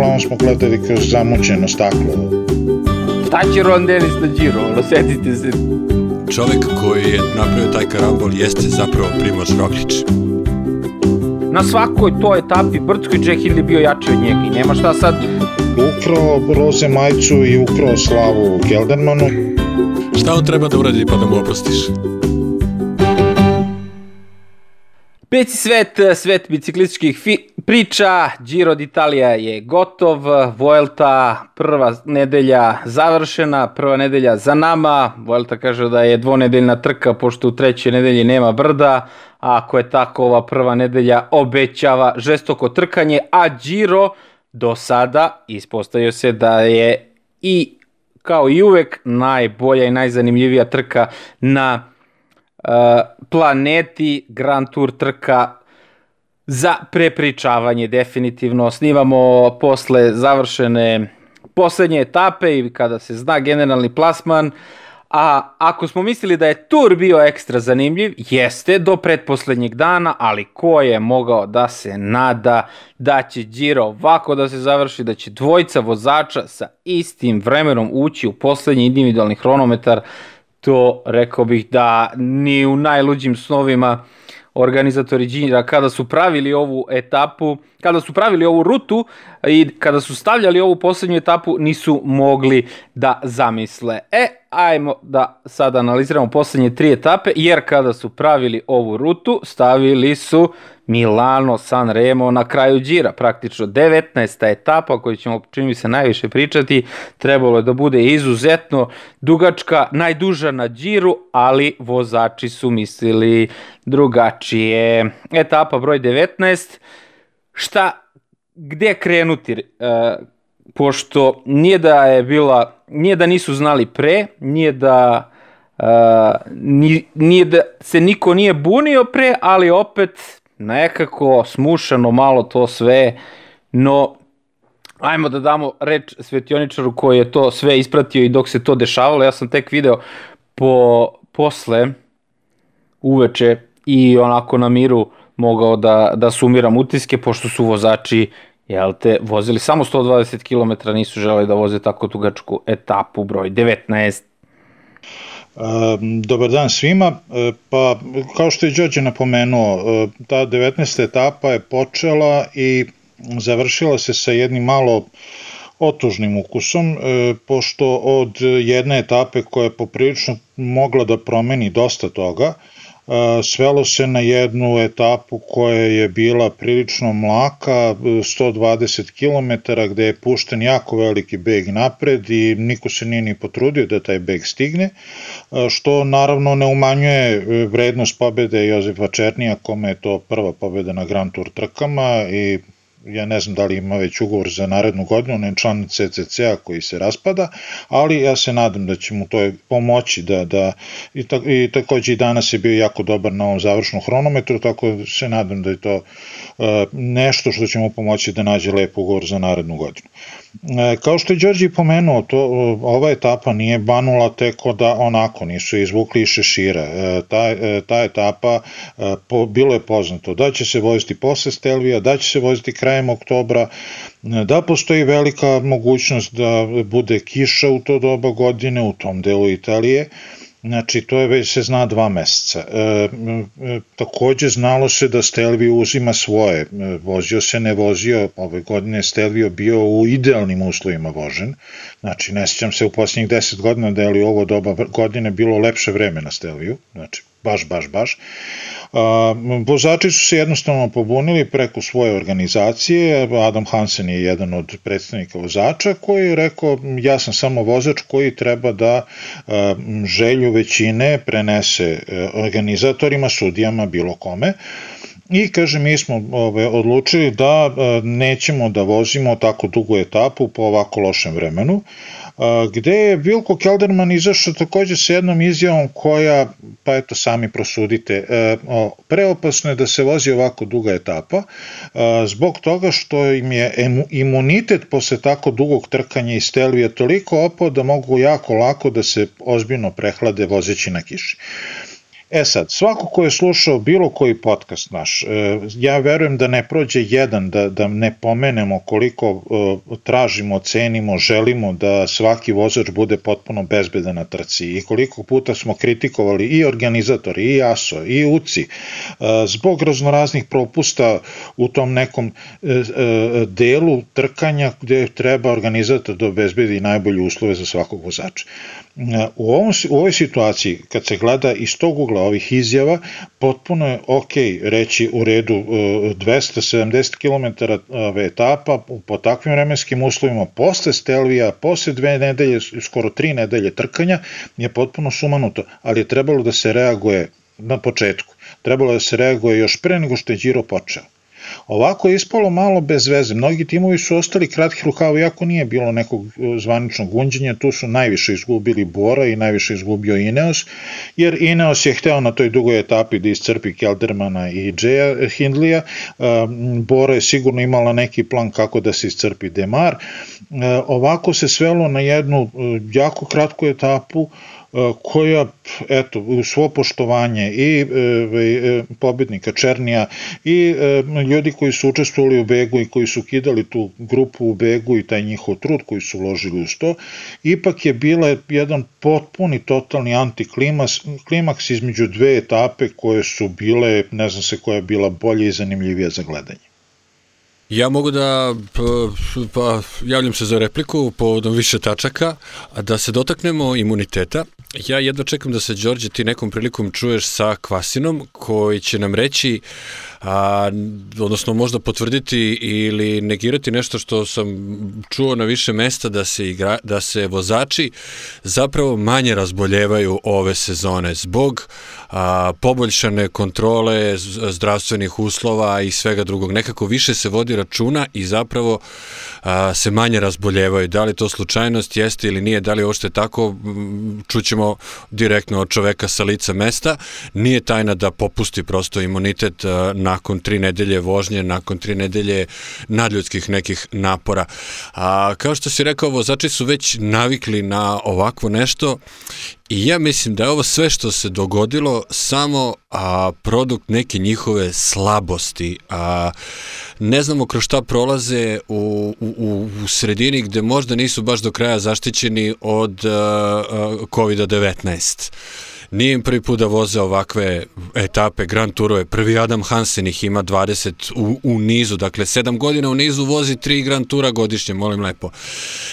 uglavnom smo gledali kroz zamućeno staklo. Šta će Ron Dennis na Giro? Ono, setite se. Čovek koji je napravio taj karambol jeste zapravo Primož Roglič. Na svakoj toj etapi Brdskoj Jack Hill je bio jači od njega i nema šta sad Ukrao roze majicu i ukrao slavu Keldermanu. Šta on treba da uradi pa da mu oprostiš? Peci svet, svet biciklističkih fi- priča, Giro d'Italia je gotov, Vuelta prva nedelja završena, prva nedelja za nama, Vuelta kaže da je dvonedeljna trka pošto u trećoj nedelji nema brda, a ako je tako ova prva nedelja obećava žestoko trkanje, a Giro do sada ispostavio se da je i kao i uvek najbolja i najzanimljivija trka na uh, planeti Grand Tour trka za prepričavanje definitivno. Snimamo posle završene poslednje etape i kada se zna generalni plasman. A ako smo mislili da je tur bio ekstra zanimljiv, jeste do pretposlednjeg dana, ali ko je mogao da se nada da će Giro ovako da se završi, da će dvojica vozača sa istim vremenom ući u poslednji individualni hronometar, to rekao bih da ni u najluđim snovima organizatori Ginjera kada su pravili ovu etapu, kada su pravili ovu rutu i kada su stavljali ovu poslednju etapu nisu mogli da zamisle. E, ajmo da sad analiziramo poslednje tri etape, jer kada su pravili ovu rutu, stavili su Milano San Remo na kraju Đira, praktično 19. etapa koju ćemo čini se najviše pričati, trebalo je da bude izuzetno dugačka, najduža na Điru, ali vozači su mislili drugačije. Etapa broj 19, šta, gde krenuti? E, pošto nije da je bila, nije da nisu znali pre, nije da uh, nije da se niko nije bunio pre, ali opet nekako smušano malo to sve, no ajmo da damo reč svetioničaru koji je to sve ispratio i dok se to dešavalo, ja sam tek video po, posle uveče i onako na miru mogao da, da sumiram utiske, pošto su vozači jel te, vozili samo 120 km, nisu želeli da voze tako dugačku etapu broj 19. Dobar dan svima. E, pa, kao što je Đorđe napomenuo, e, ta 19. etapa je počela i završila se sa jednim malo otužnim ukusom, e, pošto od jedne etape koja je poprilično mogla da promeni dosta toga, svelo se na jednu etapu koja je bila prilično mlaka, 120 km, gde je pušten jako veliki beg napred i niko se nije ni potrudio da taj beg stigne, što naravno ne umanjuje e, vrednost pobede Jozefa Černija, kome je to prva pobeda na Grand Tour trkama i ja ne znam da li ima već ugovor za narednu godinu, on je član CCC-a koji se raspada, ali ja se nadam da će mu to pomoći da, da i, ta, i takođe i danas je bio jako dobar na ovom završnom hronometru, tako da se nadam da je to uh, nešto što će mu pomoći da nađe lep ugovor za narednu godinu. E, kao što je Đorđe pomenuo, to, ova etapa nije banula teko da onako nisu izvukli iz šešira. E, ta, e, ta etapa po, bilo je poznato da će se voziti posle Stelvija, da će se voziti krajem oktobra, da postoji velika mogućnost da bude kiša u to doba godine u tom delu Italije, Znači, to je već se zna dva meseca. E, e, takođe, znalo se da Stelvio uzima svoje. E, vozio se, ne vozio. Ove godine Stelvio bio u idealnim uslovima vožen. Znači, ne sjećam se u posljednjih 10 godina da je li ovo doba godine bilo lepše vreme na Stelviju. Znači, baš, baš, baš. Vozači su se jednostavno pobunili preko svoje organizacije, Adam Hansen je jedan od predstavnika vozača koji je rekao ja sam samo vozač koji treba da želju većine prenese organizatorima, sudijama, bilo kome, I kaže, mi smo ove, odlučili da e, nećemo da vozimo tako dugu etapu po ovako lošem vremenu, gde je Vilko Kelderman izašao takođe sa jednom izjavom koja, pa eto sami prosudite, e, preopasno je da se vozi ovako duga etapa, zbog toga što im je imunitet posle tako dugog trkanja iz Stelvija toliko opao da mogu jako lako da se ozbiljno prehlade vozeći na kiši. E sad, svako ko je slušao bilo koji podcast naš, e, ja verujem da ne prođe jedan, da, da ne pomenemo koliko e, tražimo, cenimo, želimo da svaki vozač bude potpuno bezbedan na trci i koliko puta smo kritikovali i organizatori, i ASO, i UCI, e, zbog raznoraznih propusta u tom nekom delu trkanja gde treba organizator da obezbedi najbolje uslove za svakog vozača. U, ovom, u ovoj situaciji, kad se gleda iz tog ugla ovih izjava, potpuno je ok reći u redu 270 km etapa po takvim vremenskim uslovima, posle Stelvija, posle dve nedelje, skoro tri nedelje trkanja, je potpuno sumanuto, ali je trebalo da se reaguje na početku. Trebalo da se reaguje još pre nego što je Giro počeo. Ovako je ispalo malo bez veze. Mnogi timovi su ostali kratki rukava, iako nije bilo nekog e, zvaničnog gunđenja, tu su najviše izgubili Bora i najviše izgubio Ineos, jer Ineos je hteo na toj dugoj etapi da iscrpi Keldermana i Jaya Hindlija, e, Bora je sigurno imala neki plan kako da se iscrpi Demar. E, ovako se svelo na jednu jako kratku etapu, koja, eto, u svo poštovanje i e, e, pobednika Černija i ljudi koji su učestvovali u begu i koji su kidali tu grupu u begu i taj njihov trud koji su uložili u to, ipak je bila jedan potpuni, totalni antiklimaks klimaks između dve etape koje su bile, ne znam se koja je bila bolje i zanimljivija za gledanje. Ja mogu da, pa, pa javljam se za repliku povodom više tačaka, a da se dotaknemo imuniteta. Ja jedva čekam da se, Đorđe, ti nekom prilikom čuješ sa Kvasinom, koji će nam reći, a, odnosno možda potvrditi ili negirati nešto što sam čuo na više mesta da se, igra, da se vozači zapravo manje razboljevaju ove sezone zbog a, poboljšane kontrole zdravstvenih uslova i svega drugog. Nekako više se vodi računa i zapravo a, se manje razboljevaju. Da li to slučajnost jeste ili nije, da li ošte tako, čućemo direktno od čoveka sa lica mesta. Nije tajna da popusti prosto imunitet a, nakon tri nedelje vožnje, nakon tri nedelje nadljudskih nekih napora. A, kao što si rekao, vozači su već navikli na ovakvo nešto I ja mislim da je ovo sve što se dogodilo samo a, produkt neke njihove slabosti. A, ne znamo kroz šta prolaze u, u, u sredini gde možda nisu baš do kraja zaštićeni od COVID-19. Nije im prvi put da voze ovakve etape, Grand Turove. Prvi Adam Hansen ih ima 20 u, u nizu, dakle 7 godina u nizu vozi 3 Grand Tura godišnje, molim lepo.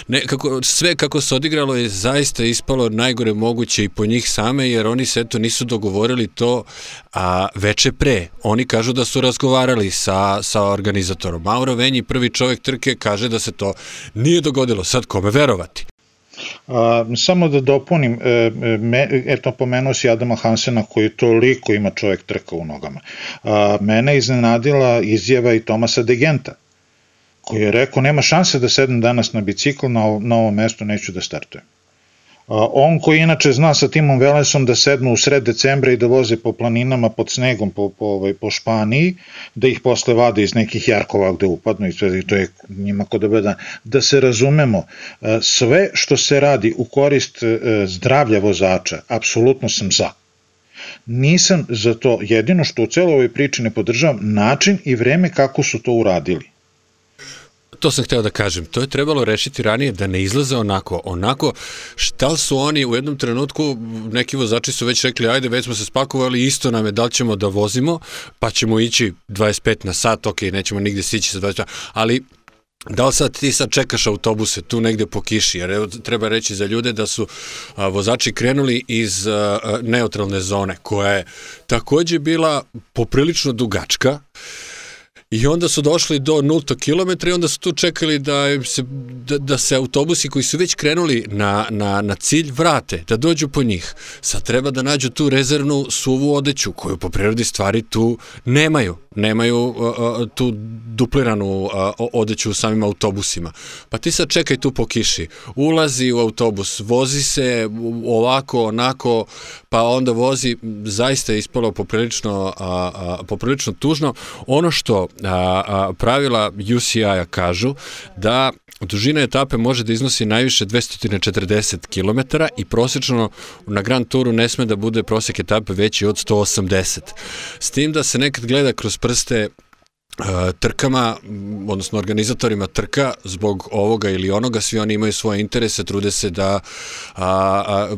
Ne, kako, sve kako se odigralo je zaista ispalo najgore moguće i po njih same, jer oni se eto nisu dogovorili to a, veče pre. Oni kažu da su razgovarali sa, sa organizatorom. Mauro Venji, prvi čovjek trke, kaže da se to nije dogodilo. Sad kome verovati? A, samo da dopunim, e, e, me, eto pomenuo si Adama Hansena koji toliko ima čovjek trka u nogama. A, mene iznenadila izjava i Tomasa Degenta, koji je rekao nema šanse da sedem danas na bicikl, na, na ovo mesto neću da startujem. On koji inače zna sa Timom Velesom da sednu u sred decembra i da voze po planinama pod snegom po, po, ovaj, po Španiji, da ih posle vade iz nekih jarkova gde upadnu i sve, to je njima kod da da, da se razumemo, sve što se radi u korist zdravlja vozača, apsolutno sam za. Nisam za to, jedino što u celoj ovoj priči ne podržavam, način i vreme kako su to uradili To sam hteo da kažem, to je trebalo rešiti ranije da ne izlaze onako, onako šta su oni u jednom trenutku, neki vozači su već rekli ajde već smo se spakovali, isto nam je da li ćemo da vozimo, pa ćemo ići 25 na sat, ok, nećemo nigde stići sa 25, ali Da li sad ti sad čekaš autobuse tu negde po kiši, jer evo, treba reći za ljude da su a, vozači krenuli iz a, neutralne zone, koja je takođe bila poprilično dugačka, I onda su došli do 0 km i onda su tu čekali da, se, da, da se autobusi koji su već krenuli na, na, na cilj vrate, da dođu po njih. Sad treba da nađu tu rezervnu suvu odeću koju po prirodi stvari tu nemaju nemaju uh, tu dupliranu uh, odeću u samim autobusima. Pa ti sad čekaj tu po kiši, ulazi u autobus, vozi se ovako, onako, pa onda vozi, zaista je ispalo poprilično, uh, poprilično tužno. Ono što pravila UCI-a kažu da Dužina etape može da iznosi najviše 240 km i prosečno na Grand Touru ne sme da bude prosek etape veći od 180. S tim da se nekad gleda kroz prste trkama, odnosno organizatorima trka zbog ovoga ili onoga, svi oni imaju svoje interese, trude se da a, a,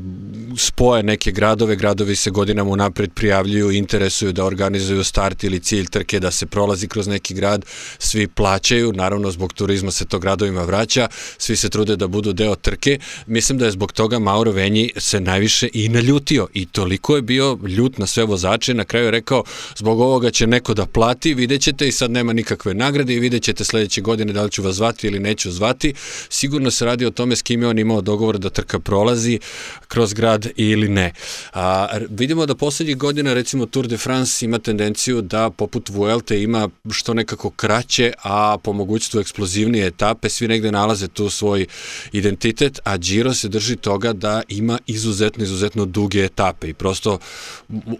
spoje neke gradove, gradovi se godinama unapred prijavljuju, interesuju da organizuju start ili cilj trke, da se prolazi kroz neki grad, svi plaćaju, naravno zbog turizma se to gradovima vraća, svi se trude da budu deo trke, mislim da je zbog toga Mauro Venji se najviše i naljutio i toliko je bio ljut na sve vozače, na kraju je rekao, zbog ovoga će neko da plati, vidjet ćete i sad sad nema nikakve nagrade i vidjet ćete sledeće godine da li ću vas zvati ili neću zvati. Sigurno se radi o tome s kim je on imao dogovor da trka prolazi kroz grad ili ne. A, vidimo da poslednjih godina recimo Tour de France ima tendenciju da poput Vuelte ima što nekako kraće, a po mogućstvu eksplozivnije etape, svi negde nalaze tu svoj identitet, a Giro se drži toga da ima izuzetno, izuzetno duge etape i prosto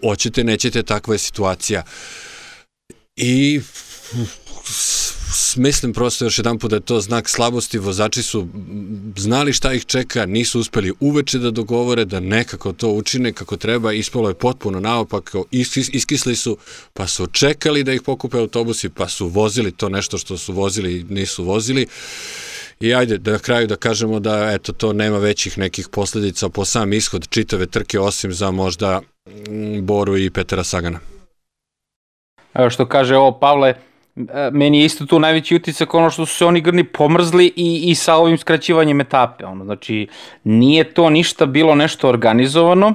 hoćete, nećete, takva je situacija. I mislim prosto još jedan put da je to znak slabosti, vozači su znali šta ih čeka, nisu uspeli uveče da dogovore, da nekako to učine kako treba, ispalo je potpuno naopako, iskisli su, pa su čekali da ih pokupe autobusi, pa su vozili to nešto što su vozili i nisu vozili. I ajde, da na kraju da kažemo da eto, to nema većih nekih posledica po sam ishod čitave trke, osim za možda Boru i Petera Sagana. Evo što kaže ovo Pavle, meni je isto tu najveći utisak ono što su se oni grni pomrzli i, i sa ovim skraćivanjem etape. Ono, znači, nije to ništa bilo nešto organizovano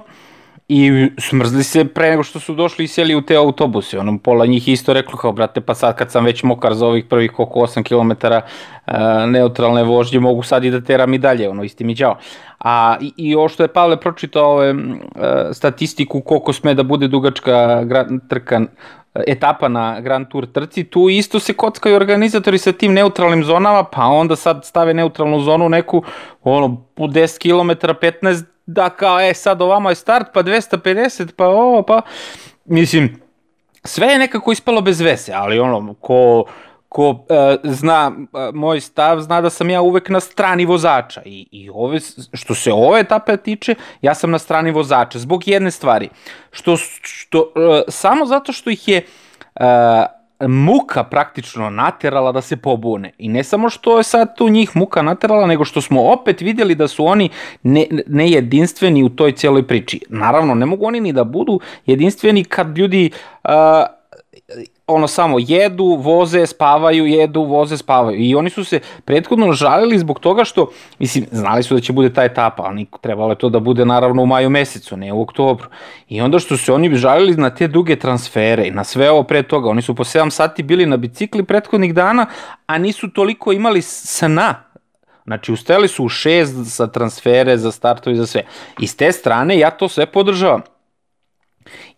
i smrzli se pre nego što su došli i seli u te autobuse. Ono, pola njih isto reklo kao, brate, pa sad kad sam već mokar za ovih prvih oko 8 km uh, neutralne vožnje, mogu sad i da teram i dalje, ono, isti mi ćao. A i, i ovo što je Pavle pročitao ove, uh, statistiku koliko sme da bude dugačka trka etapa na Grand Tour trci, tu isto se kockaju organizatori sa tim neutralnim zonama, pa onda sad stave neutralnu zonu neku, ono, po 10 km, 15, da kao, e, sad ovamo je start, pa 250, pa ovo, pa, mislim, sve je nekako ispalo bez veze, ali ono, ko, ko uh, zna uh, moj stav, zna da sam ja uvek na strani vozača i, i ove, što se ove etape tiče, ja sam na strani vozača zbog jedne stvari, što, što uh, samo zato što ih je uh, muka praktično naterala da se pobune. I ne samo što je sad tu njih muka naterala, nego što smo opet vidjeli da su oni ne, ne jedinstveni u toj cijeloj priči. Naravno, ne mogu oni ni da budu jedinstveni kad ljudi uh, ono samo jedu, voze, spavaju, jedu, voze, spavaju. I oni su se prethodno žalili zbog toga što, mislim, znali su da će bude ta etapa, ali trebalo je to da bude naravno u maju mesecu, ne u oktobru. I onda što se oni žalili na te duge transfere i na sve ovo pre toga, oni su po 7 sati bili na bicikli prethodnih dana, a nisu toliko imali sna Znači, ustajali su u šest za transfere, za startove i za sve. I s te strane ja to sve podržavam.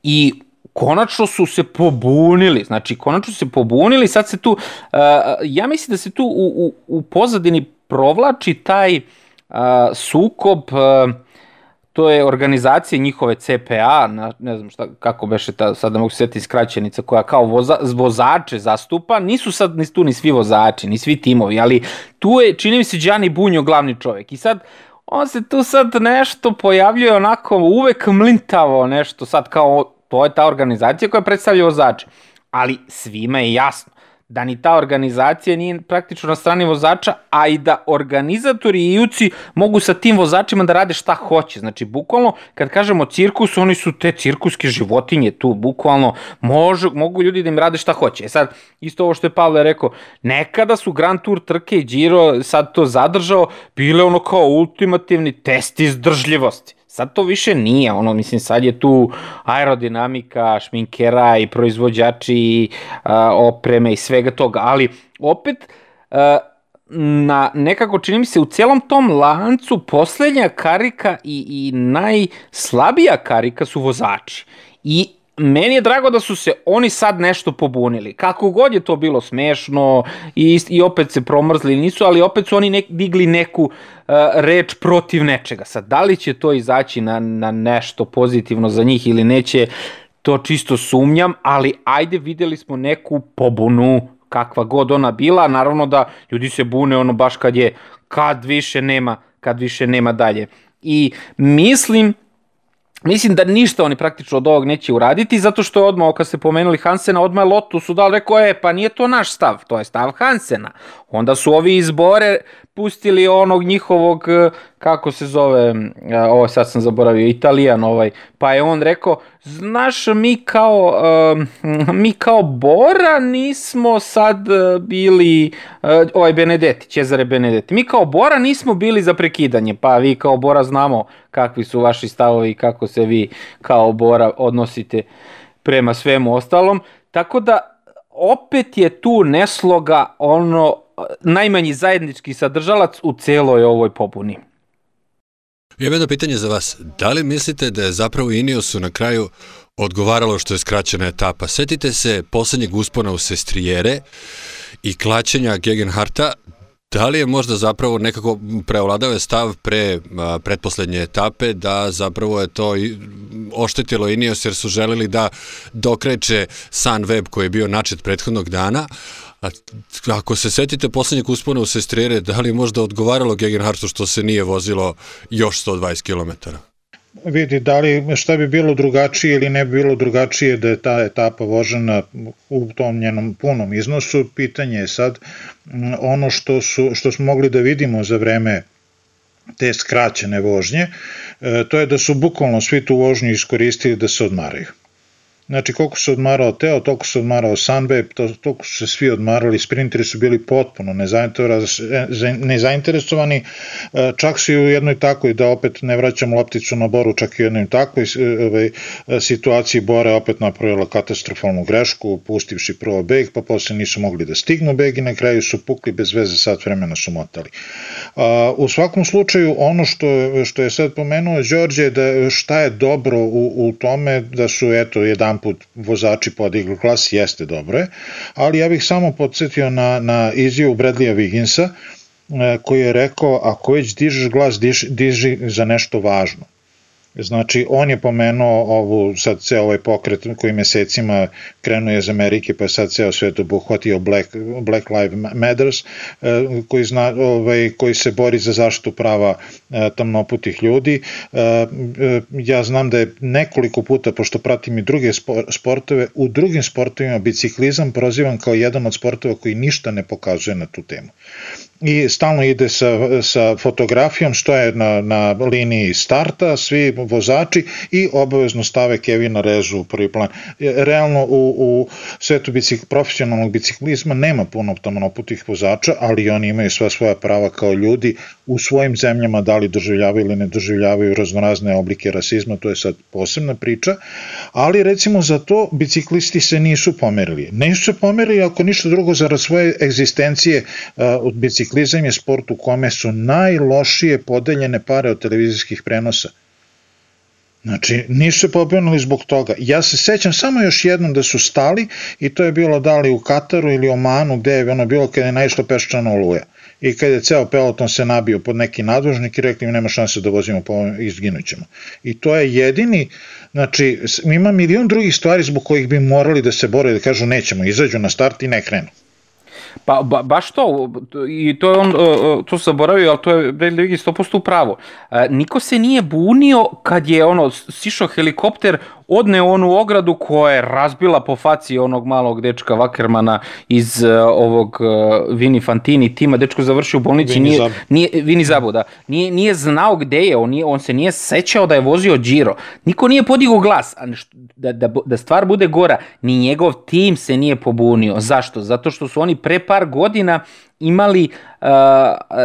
I konačno su se pobunili, znači konačno su se pobunili, sad se tu, uh, ja mislim da se tu u, u, u pozadini provlači taj uh, sukob, uh, to je organizacija njihove CPA, na, ne znam šta, kako beše ta, sad da mogu setiti skraćenica, koja kao voza, vozače zastupa, nisu sad ni tu ni svi vozači, ni svi timovi, ali tu je, čini mi se, Đani Bunjo glavni čovek. I sad, on se tu sad nešto pojavljuje onako uvek mlintavo nešto, sad kao to je ta organizacija koja predstavlja vozače. Ali svima je jasno da ni ta organizacija nije praktično na strani vozača, a i da organizatori i juci mogu sa tim vozačima da rade šta hoće. Znači, bukvalno, kad kažemo cirkus, oni su te cirkuske životinje tu, bukvalno, može, mogu ljudi da im rade šta hoće. E sad, isto ovo što je Pavle rekao, nekada su Grand Tour trke i Giro sad to zadržao, bile ono kao ultimativni test izdržljivosti. Sad to više nije, ono, mislim, sad je tu aerodinamika, šminkera i proizvođači a, opreme i svega toga, ali opet a, na nekako čini mi se u celom tom lancu poslednja karika i, i najslabija karika su vozači. I meni je drago da su se oni sad nešto pobunili. Kako god je to bilo smešno i, i opet se promrzli nisu, ali opet su oni nek, digli neku uh, reč protiv nečega. Sad, da li će to izaći na, na nešto pozitivno za njih ili neće, to čisto sumnjam, ali ajde videli smo neku pobunu kakva god ona bila, naravno da ljudi se bune ono baš kad je, kad više nema, kad više nema dalje. I mislim Mislim da ništa oni praktično od ovog neće uraditi, zato što je odmah, kad ste pomenuli Hansena, odmah je Lotus su dali rekao, je, pa nije to naš stav, to je stav Hansena. Onda su ovi izbore pustili onog njihovog, e, kako se zove, e, ovo sad sam zaboravio, Italijan ovaj, pa je on rekao, znaš, mi kao, mi kao Bora nismo sad bili, ovaj Benedetti, Cezare Benedetti, mi kao Bora nismo bili za prekidanje, pa vi kao Bora znamo kakvi su vaši stavovi i kako se vi kao Bora odnosite prema svemu ostalom, tako da opet je tu nesloga ono najmanji zajednički sadržalac u celoj ovoj popuni. Imam jedno pitanje za vas. Da li mislite da je zapravo Ineosu na kraju odgovaralo što je skraćena etapa? Setite se poslednjeg uspona u Sestrijere i klaćenja Gegenharta. Da li je možda zapravo nekako preovladao je stav pre a, pretposlednje etape da zapravo je to oštetilo Ineos jer su želeli da dokreće Sunweb koji je bio načet prethodnog dana, A ako se setite poslednjeg uspona u Sestrere, da li možda odgovaralo Gegenhartu što se nije vozilo još 120 km? Vidi, da li, šta bi bilo drugačije ili ne bi bilo drugačije da je ta etapa vožena u tom njenom punom iznosu, pitanje je sad ono što, su, što smo mogli da vidimo za vreme te skraćene vožnje, e, to je da su bukvalno svi tu vožnju iskoristili da se odmaraju. Znači, koliko se odmarao Teo, toliko se odmarao Sanbe, to, toliko su se svi odmarali, sprinteri su bili potpuno nezainteresovani, e, čak su i u jednoj takoj, da opet ne vraćam lopticu na Boru, čak i u jednoj takoj ovaj, situaciji Bora opet napravila katastrofalnu grešku, pustivši prvo beg, pa posle nisu mogli da stignu beg i na kraju su pukli bez veze, sat vremena su motali. U svakom slučaju, ono što, što je sad pomenuo Đorđe, da šta je dobro u, u tome, da su, eto, jedan jedan put vozači podigli glas, jeste dobro je, ali ja bih samo podsjetio na, na izjavu Bradleya Wigginsa, e, koji je rekao, ako već dižeš glas, diži, diži za nešto važno. Znači, on je pomenuo ovu, sad ceo ovaj pokret koji mesecima krenuo iz Amerike, pa je sad ceo svet obuhvatio Black, Black Lives Matters, eh, koji, zna, ovaj, koji se bori za zaštitu prava eh, tamnoputih ljudi. Eh, ja znam da je nekoliko puta, pošto pratim i druge sportove, u drugim sportovima biciklizam prozivan kao jedan od sportova koji ništa ne pokazuje na tu temu i stalno ide sa, sa fotografijom, stoje na, na liniji starta, svi vozači i obavezno stave Kevina Rezu u prvi plan. Realno u, u svetu bicik, profesionalnog biciklizma nema puno tamnoputih vozača, ali oni imaju sva svoja prava kao ljudi u svojim zemljama, da li doživljavaju ili ne doživljavaju raznorazne oblike rasizma, to je sad posebna priča, ali recimo za to biciklisti se nisu pomerili. Nisu se pomerili ako ništa drugo zarad svoje egzistencije uh, od biciklista biciklizam je sport u kome su najlošije podeljene pare od televizijskih prenosa. Znači, nisu se pobrinuli zbog toga. Ja se sećam samo još jednom da su stali i to je bilo da li u Kataru ili Omanu gde je ono bilo kada je naišlo peščana oluja. I kada je ceo peloton se nabio pod neki nadvožnik i rekli im nema šanse da vozimo ovom izginućemo. I to je jedini, znači ima milion drugih stvari zbog kojih bi morali da se bore da kažu nećemo, izađu na start i ne krenu. Pa ba, baš to, i to je on, to se zaboravio, ali to je Bradley Wiggins 100% upravo. E, niko se nije bunio kad je ono, sišao helikopter odne onu ogradu koja je razbila po faci onog malog dečka Vakermana iz uh, ovog uh, Vini Fantini tima, dečko završio u bolnici, Vini nije, Zabu. nije, Vini Zabu, da, nije, nije znao gde je, on, nije, on se nije sećao da je vozio Giro, niko nije podigao glas, a da, da, da stvar bude gora, ni njegov tim se nije pobunio, zašto? Zato što su oni pre par godina imali uh,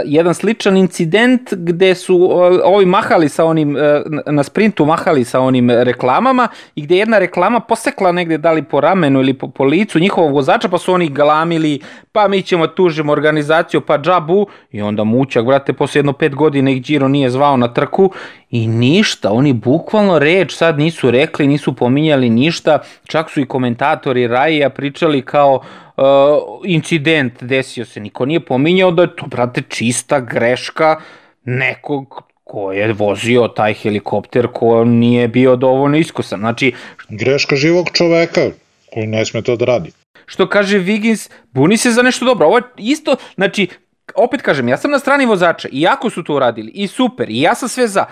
jedan sličan incident gde su uh, ovi mahali sa onim, uh, na sprintu mahali sa onim reklamama i gde je jedna reklama posekla negde da li po ramenu ili po, po licu njihovog vozača pa su oni galamili pa mi ćemo tužimo organizaciju pa džabu i onda mućak brate posle jedno pet godina ih Giro nije zvao na trku i ništa, oni bukvalno reč sad nisu rekli, nisu pominjali ništa, čak su i komentatori Raija pričali kao uh, incident desio se, niko nije pominjao da je to, brate, čista greška nekog ko je vozio taj helikopter ko nije bio dovoljno iskusan. Znači, greška živog čoveka koji ne sme to da radi. Što kaže Wiggins, buni se za nešto dobro. Ovo je isto, znači, opet kažem, ja sam na strani vozača, iako su to uradili, i super, i ja sam sve za,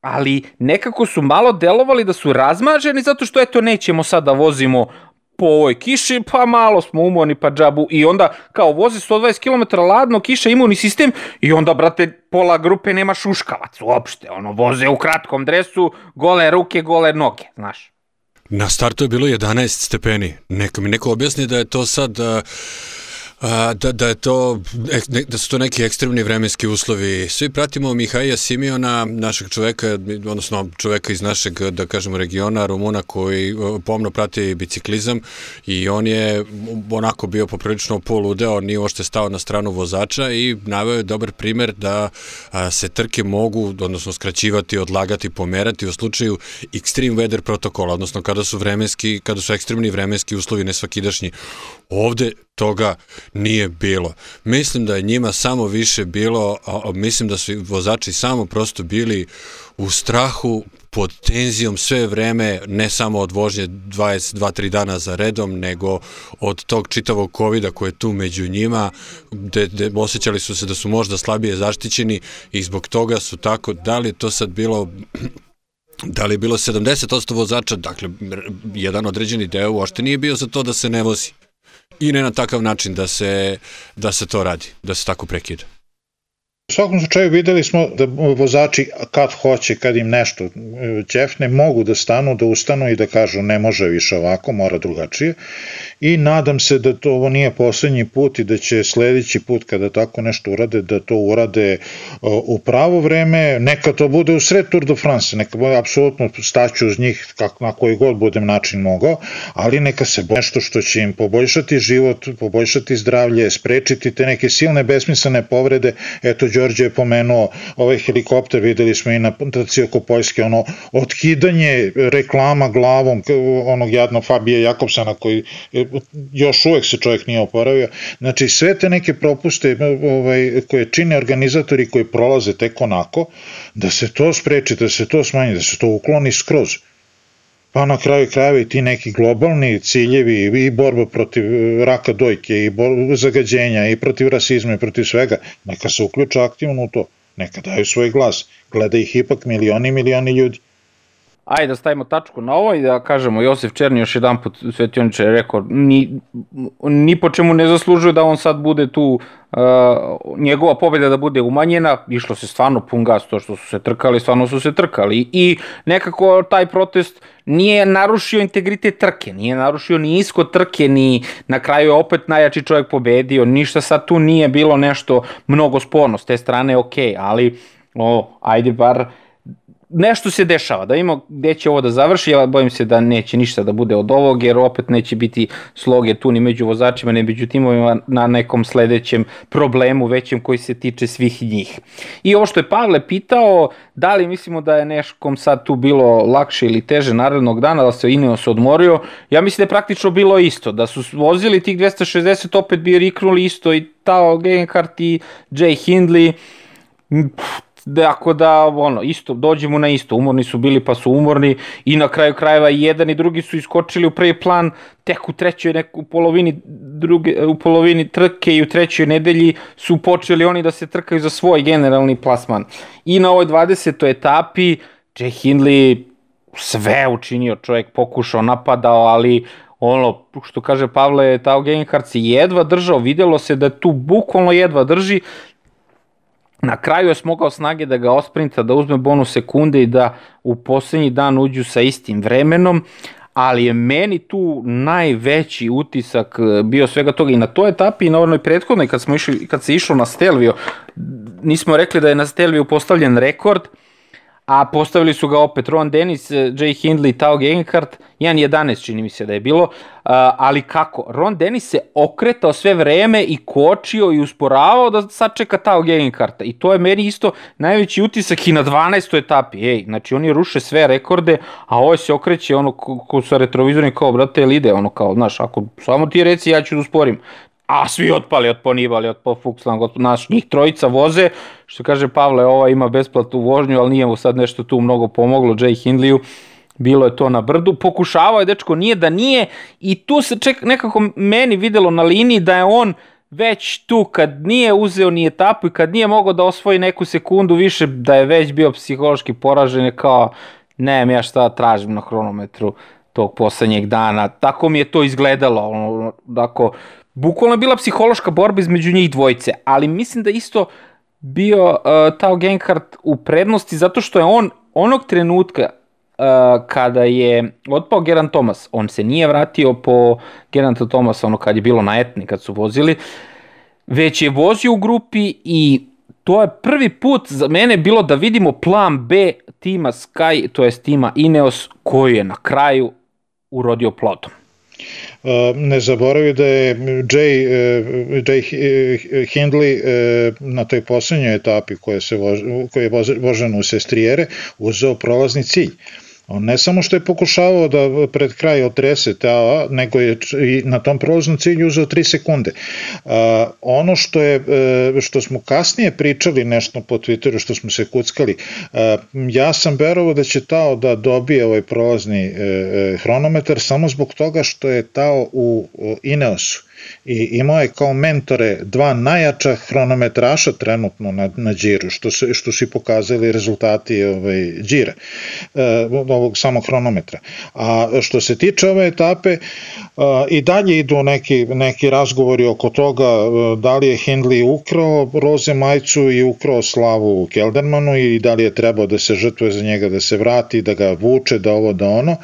ali nekako su malo delovali da su razmaženi zato što eto nećemo sad da vozimo po ovoj kiši, pa malo smo umorni pa džabu i onda kao voze 120 km ladno, kiša imunni sistem i onda brate pola grupe nema šuškavac uopšte, ono voze u kratkom dresu, gole ruke, gole noge, znaš. Na startu je bilo 11 stepeni. Neka mi neko objasni da je to sad... Uh A, da, da, je to, da su to neki ekstremni vremenski uslovi. Svi pratimo Mihaija Simiona, našeg čoveka, odnosno čoveka iz našeg, da kažemo, regiona, Rumuna, koji pomno prati biciklizam i on je onako bio poprilično poludeo, nije ošte stao na stranu vozača i naveo je dobar primer da se trke mogu, odnosno skraćivati, odlagati, pomerati u slučaju extreme weather protokola, odnosno kada su vremenski, kada su ekstremni vremenski uslovi nesvakidašnji. Ovde toga nije bilo. Mislim da je njima samo više bilo, a, mislim da su vozači samo prosto bili u strahu, pod tenzijom sve vreme, ne samo od vožnje 22-3 dana za redom, nego od tog čitavog covid koje je tu među njima, gde, gde osjećali su se da su možda slabije zaštićeni i zbog toga su tako, da li to sad bilo da li je bilo 70% vozača, dakle, jedan određeni deo uopšte nije bio za to da se ne vozi i ne na takav način da se, da se to radi, da se tako prekida. U svakom slučaju videli smo da vozači kad hoće, kad im nešto ćefne, mogu da stanu, da ustanu i da kažu ne može više ovako, mora drugačije. I nadam se da to ovo nije poslednji put i da će sledeći put kada tako nešto urade, da to urade u pravo vreme, neka to bude u sred Tour de France, neka bude apsolutno staću uz njih kako, na koji god budem način mogao, ali neka se nešto što će im poboljšati život, poboljšati zdravlje, sprečiti te neke silne besmislene povrede, eto Đorđe je pomenuo ovaj helikopter, videli smo i na trci oko Poljske, ono otkidanje reklama glavom onog jadnog Fabija Jakobsana koji još uvek se čovjek nije oporavio. Znači sve te neke propuste ovaj, koje čine organizatori koji prolaze tek onako, da se to spreči, da se to smanji, da se to ukloni skroz pa na kraju krajeva i ti neki globalni ciljevi i borba protiv raka dojke i borba zagađenja i protiv rasizma i protiv svega, neka se uključa aktivno u to, neka daju svoj glas, gleda ih ipak milioni i milioni ljudi. Ajde da stavimo tačku na ovo i da kažemo Josif Černi još jedan put Svetioniče je rekao ni, ni po čemu ne zaslužuje da on sad bude tu uh, njegova pobjeda da bude umanjena, išlo se stvarno pun gas to što su se trkali, stvarno su se trkali. I nekako taj protest nije narušio integritet trke, nije narušio ni isko trke, ni na kraju je opet najjači čovjek pobedio, ništa sad tu nije bilo nešto mnogo sporno, s te strane ok, ali o, ajde bar nešto se dešava, da imamo gde će ovo da završi, ja bojim se da neće ništa da bude od ovog, jer opet neće biti sloge tu ni među vozačima, ni među timovima na nekom sledećem problemu većem koji se tiče svih njih. I ovo što je Pavle pitao, da li mislimo da je neškom sad tu bilo lakše ili teže narednog dana, da se Ineos odmorio, ja mislim da je praktično bilo isto, da su vozili tih 260, opet bi riknuli isto i Tao Gegenhardt i Jay Hindley, Dakle da, ono, isto, dođemo na isto, umorni su bili pa su umorni i na kraju krajeva i jedan i drugi su iskočili u prvi plan tek u trećoj neku, u polovini druge, u polovini trke i u trećoj nedelji su počeli oni da se trkaju za svoj generalni plasman. I na ovoj 20. etapi Jay Hindley sve učinio, čovjek pokušao, napadao, ali ono, što kaže Pavle, Tao Genhardt jedva držao, videlo se da tu bukvalno jedva drži, Na kraju je smogao snage da ga osprinta, da uzme bonus sekunde i da u poslednji dan uđu sa istim vremenom, ali je meni tu najveći utisak e, bio svega toga i na toj etapi i na onoj prethodnoj kad, smo išli, kad se išlo na Stelvio, nismo rekli da je na Stelvio postavljen rekord, a postavili su ga opet Ron Dennis, eh, Jay Hindley, Tao Gegenhardt, 1.11 čini mi se da je bilo, ali kako? Ron Dennis se okretao sve vreme i kočio i usporavao da sačeka Tao Gegenhardta i to je meni isto najveći utisak i na 12. etapi, ej, znači oni ruše sve rekorde, a ovo se okreće ono ko, ko sa retrovizornim kao, brate, ide, ono kao, znaš, ako samo ti reci ja ću da usporim, a svi otpali, otpo Nibali, otpo Fuxland, otpo naš, njih trojica voze, što kaže Pavle, ova ima besplatnu vožnju, ali nije mu sad nešto tu mnogo pomoglo Jay Hindleyu, bilo je to na brdu, pokušavao je dečko, nije da nije i tu se ček, nekako meni videlo na liniji da je on već tu kad nije uzeo ni etapu i kad nije mogao da osvoji neku sekundu više da je već bio psihološki poražen je kao ne ja šta tražim na hronometru tog poslednjeg dana. Tako mi je to izgledalo. Ono, dakle, bukvalno je bila psihološka borba između njih dvojice, ali mislim da isto bio uh, Tao Genkart u prednosti zato što je on onog trenutka uh, kada je otpao Geran Thomas, on se nije vratio po Geranta Thomas ono kad je bilo na etni, kad su vozili, već je vozio u grupi i to je prvi put za mene bilo da vidimo plan B tima Sky, to je tima Ineos, koji je na kraju urodio plodom. Ne zaboravi da je Jay, Jay Hindley na toj poslednjoj etapi koja, se vož, koja je vožena u Sestrijere uzeo prolazni cilj. On ne samo što je pokušavao da pred kraj otrese ta, nego je i na tom prolaznom cilju uzeo 3 sekunde. A, ono što je e, što smo kasnije pričali nešto po Twitteru, što smo se kuckali, a, ja sam verovao da će Tao da dobije ovaj prolazni e, e, hronometar samo zbog toga što je Tao u Ineosu i imao je kao mentore dva najjača hronometraša trenutno na, na Džiru, što, se, što su i pokazali rezultati ovaj, Džira, e, ovog samog hronometra. A što se tiče ove etape, a, i dalje idu neki, neki razgovori oko toga e, da li je Hindley ukrao roze majicu i ukrao slavu Keldermanu i da li je trebao da se žrtvuje za njega, da se vrati, da ga vuče, da ovo, da ono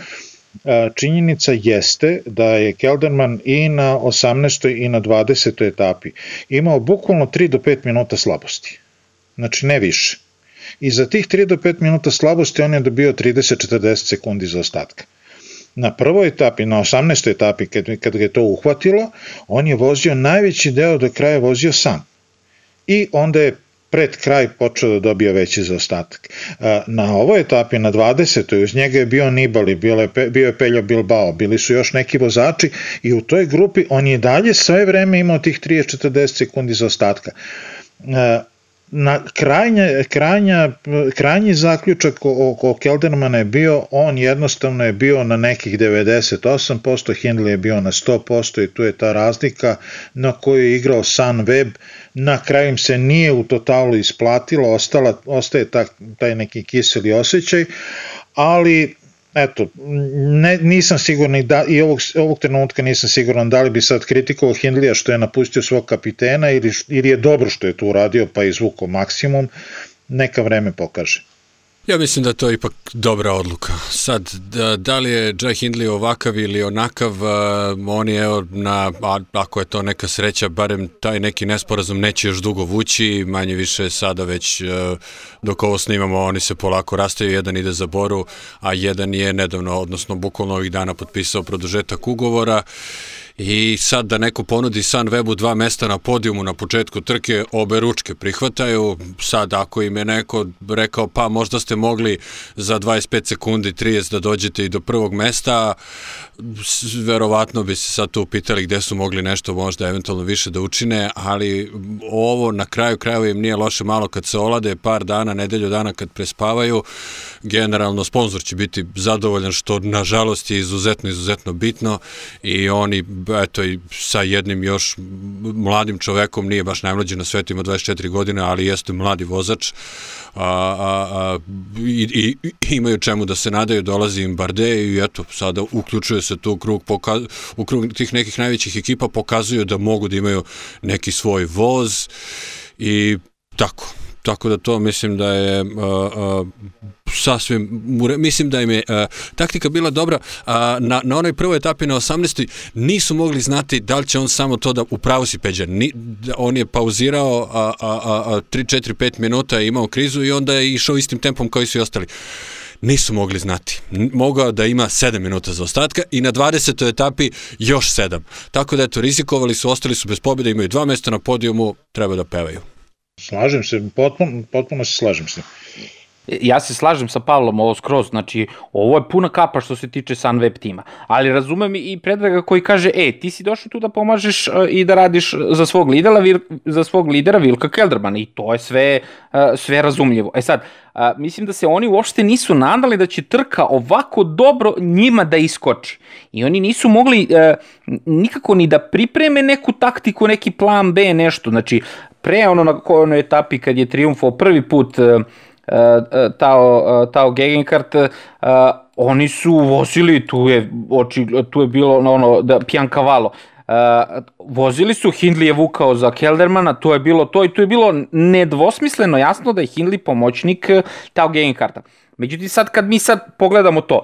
činjenica jeste da je Kelderman i na 18. i na 20. etapi imao bukvalno 3 do 5 minuta slabosti. Znači ne više. I za tih 3 do 5 minuta slabosti on je dobio 30-40 sekundi za ostatka. Na prvoj etapi, na 18. etapi, kad, kad ga je to uhvatilo, on je vozio najveći deo do kraja vozio sam. I onda je pred kraj počeo da dobija veći zaostatak. Na ovoj etapi, na 20. uz njega je bio Nibali, bio je, bio je Peljo Bilbao, bili su još neki vozači i u toj grupi on je dalje sve vreme imao tih 30-40 sekundi zaostatka na krajnja, krajnja, krajnji zaključak oko Keldermana je bio, on jednostavno je bio na nekih 98%, Hindley je bio na 100% i tu je ta razlika na koju je igrao Sunweb, na kraju im se nije u totalu isplatilo, ostala, ostaje ta, taj neki kiseli osjećaj, ali eto, ne, nisam siguran da, i ovog, ovog trenutka nisam siguran da li bi sad kritikovao Hindlija što je napustio svog kapitena ili, ili je dobro što je to uradio pa izvukao maksimum, neka vreme pokaže. Ja mislim da to je ipak dobra odluka. Sad, da, da li je Jai Hindley ovakav ili onakav, uh, on je na, a, ako je to neka sreća, barem taj neki nesporazum neće još dugo vući, manje više sada već uh, dok ovo snimamo, oni se polako rastaju, jedan ide za Boru, a jedan je nedavno, odnosno bukvalno ovih dana potpisao produžetak ugovora I sad da neko ponudi Sunwebu dva mesta na podijumu na početku trke, obe ručke prihvataju. Sad ako im je neko rekao pa možda ste mogli za 25 sekundi 30 da dođete i do prvog mesta, verovatno bi se sad tu pitali gde su mogli nešto možda eventualno više da učine, ali ovo na kraju krajeva im nije loše. Malo kad se olade, par dana, nedelju dana kad prespavaju, generalno sponsor će biti zadovoljan što nažalost je izuzetno, izuzetno bitno i oni eto i sa jednim još mladim čovekom, nije baš najmlađi na svetu, ima 24 godine, ali jeste mladi vozač, a, a, a, i, i, imaju čemu da se nadaju, dolazi im Barde i eto, sada uključuje se tu krug, pokaz, u krug tih nekih najvećih ekipa, pokazuju da mogu da imaju neki svoj voz i tako. Tako da to mislim da je uh, uh, sasvim, mislim da im je uh, taktika bila dobra, uh, na, na onoj prvoj etapi na 18. nisu mogli znati da li će on samo to da, upravo si Peđa, Ni, da on je pauzirao a, a, a, 3, 4, 5 minuta, imao krizu i onda je išao istim tempom kao i svi ostali nisu mogli znati. Mogao da ima 7 minuta za ostatka i na 20. etapi još 7. Tako da eto, rizikovali su, ostali su bez pobjede, imaju dva mesta na podijumu, treba da pevaju. Slažem se, potpuno, potpuno se slažem se. ja se slažem sa Pavlom ovo skroz, znači ovo je puna kapa što se tiče Sunweb tima, ali razumem i Predraga koji kaže, e, ti si došao tu da pomažeš uh, i da radiš za svog lidera, za svog lidera Vilka Keldermana i to je sve, uh, sve razumljivo. E sad, uh, mislim da se oni uopšte nisu nadali da će trka ovako dobro njima da iskoči i oni nisu mogli nikako ni da pripreme neku taktiku, neki plan B, nešto, znači pre ono na kojoj etapi kad je triumfao prvi put uh, Tao, Tao Gegenkart, oni su vozili, tu je, oči, tu je bilo ono, da, Pian Cavallo, Uh, vozili su, Hindley je vukao za Keldermana, to je bilo to i to je bilo nedvosmisleno jasno da je Hindley pomoćnik Tao Gegenkarta. Međutim, sad kad mi sad pogledamo to,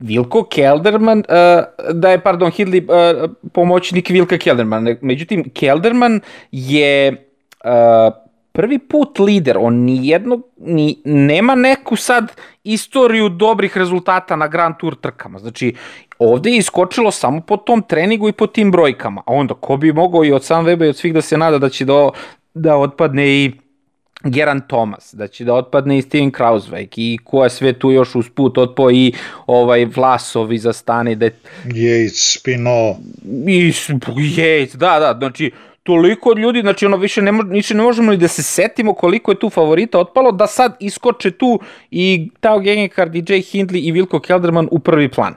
Vilko Kelderman, uh, da je, pardon, Hindley uh, pomoćnik Vilka Kelderman. Međutim, Kelderman je uh, prvi put lider, on ni jedno, ni, nema neku sad istoriju dobrih rezultata na Grand Tour trkama. Znači, ovde je iskočilo samo po tom treningu i po tim brojkama. A onda, ko bi mogao i od sam Weba i od svih da se nada da će do, da otpadne i Geran Thomas, da će da otpadne i Steven Krauswijk i ko je sve tu još usput otpo i ovaj Vlasovi za stane da Yates, Spino i Yates, da, da, znači toliko ljudi, znači ono više ne, više ne možemo ni da se setimo koliko je tu favorita otpalo, da sad iskoče tu i Tao Gengekard, DJ Hindley i Vilko Kelderman u prvi plan.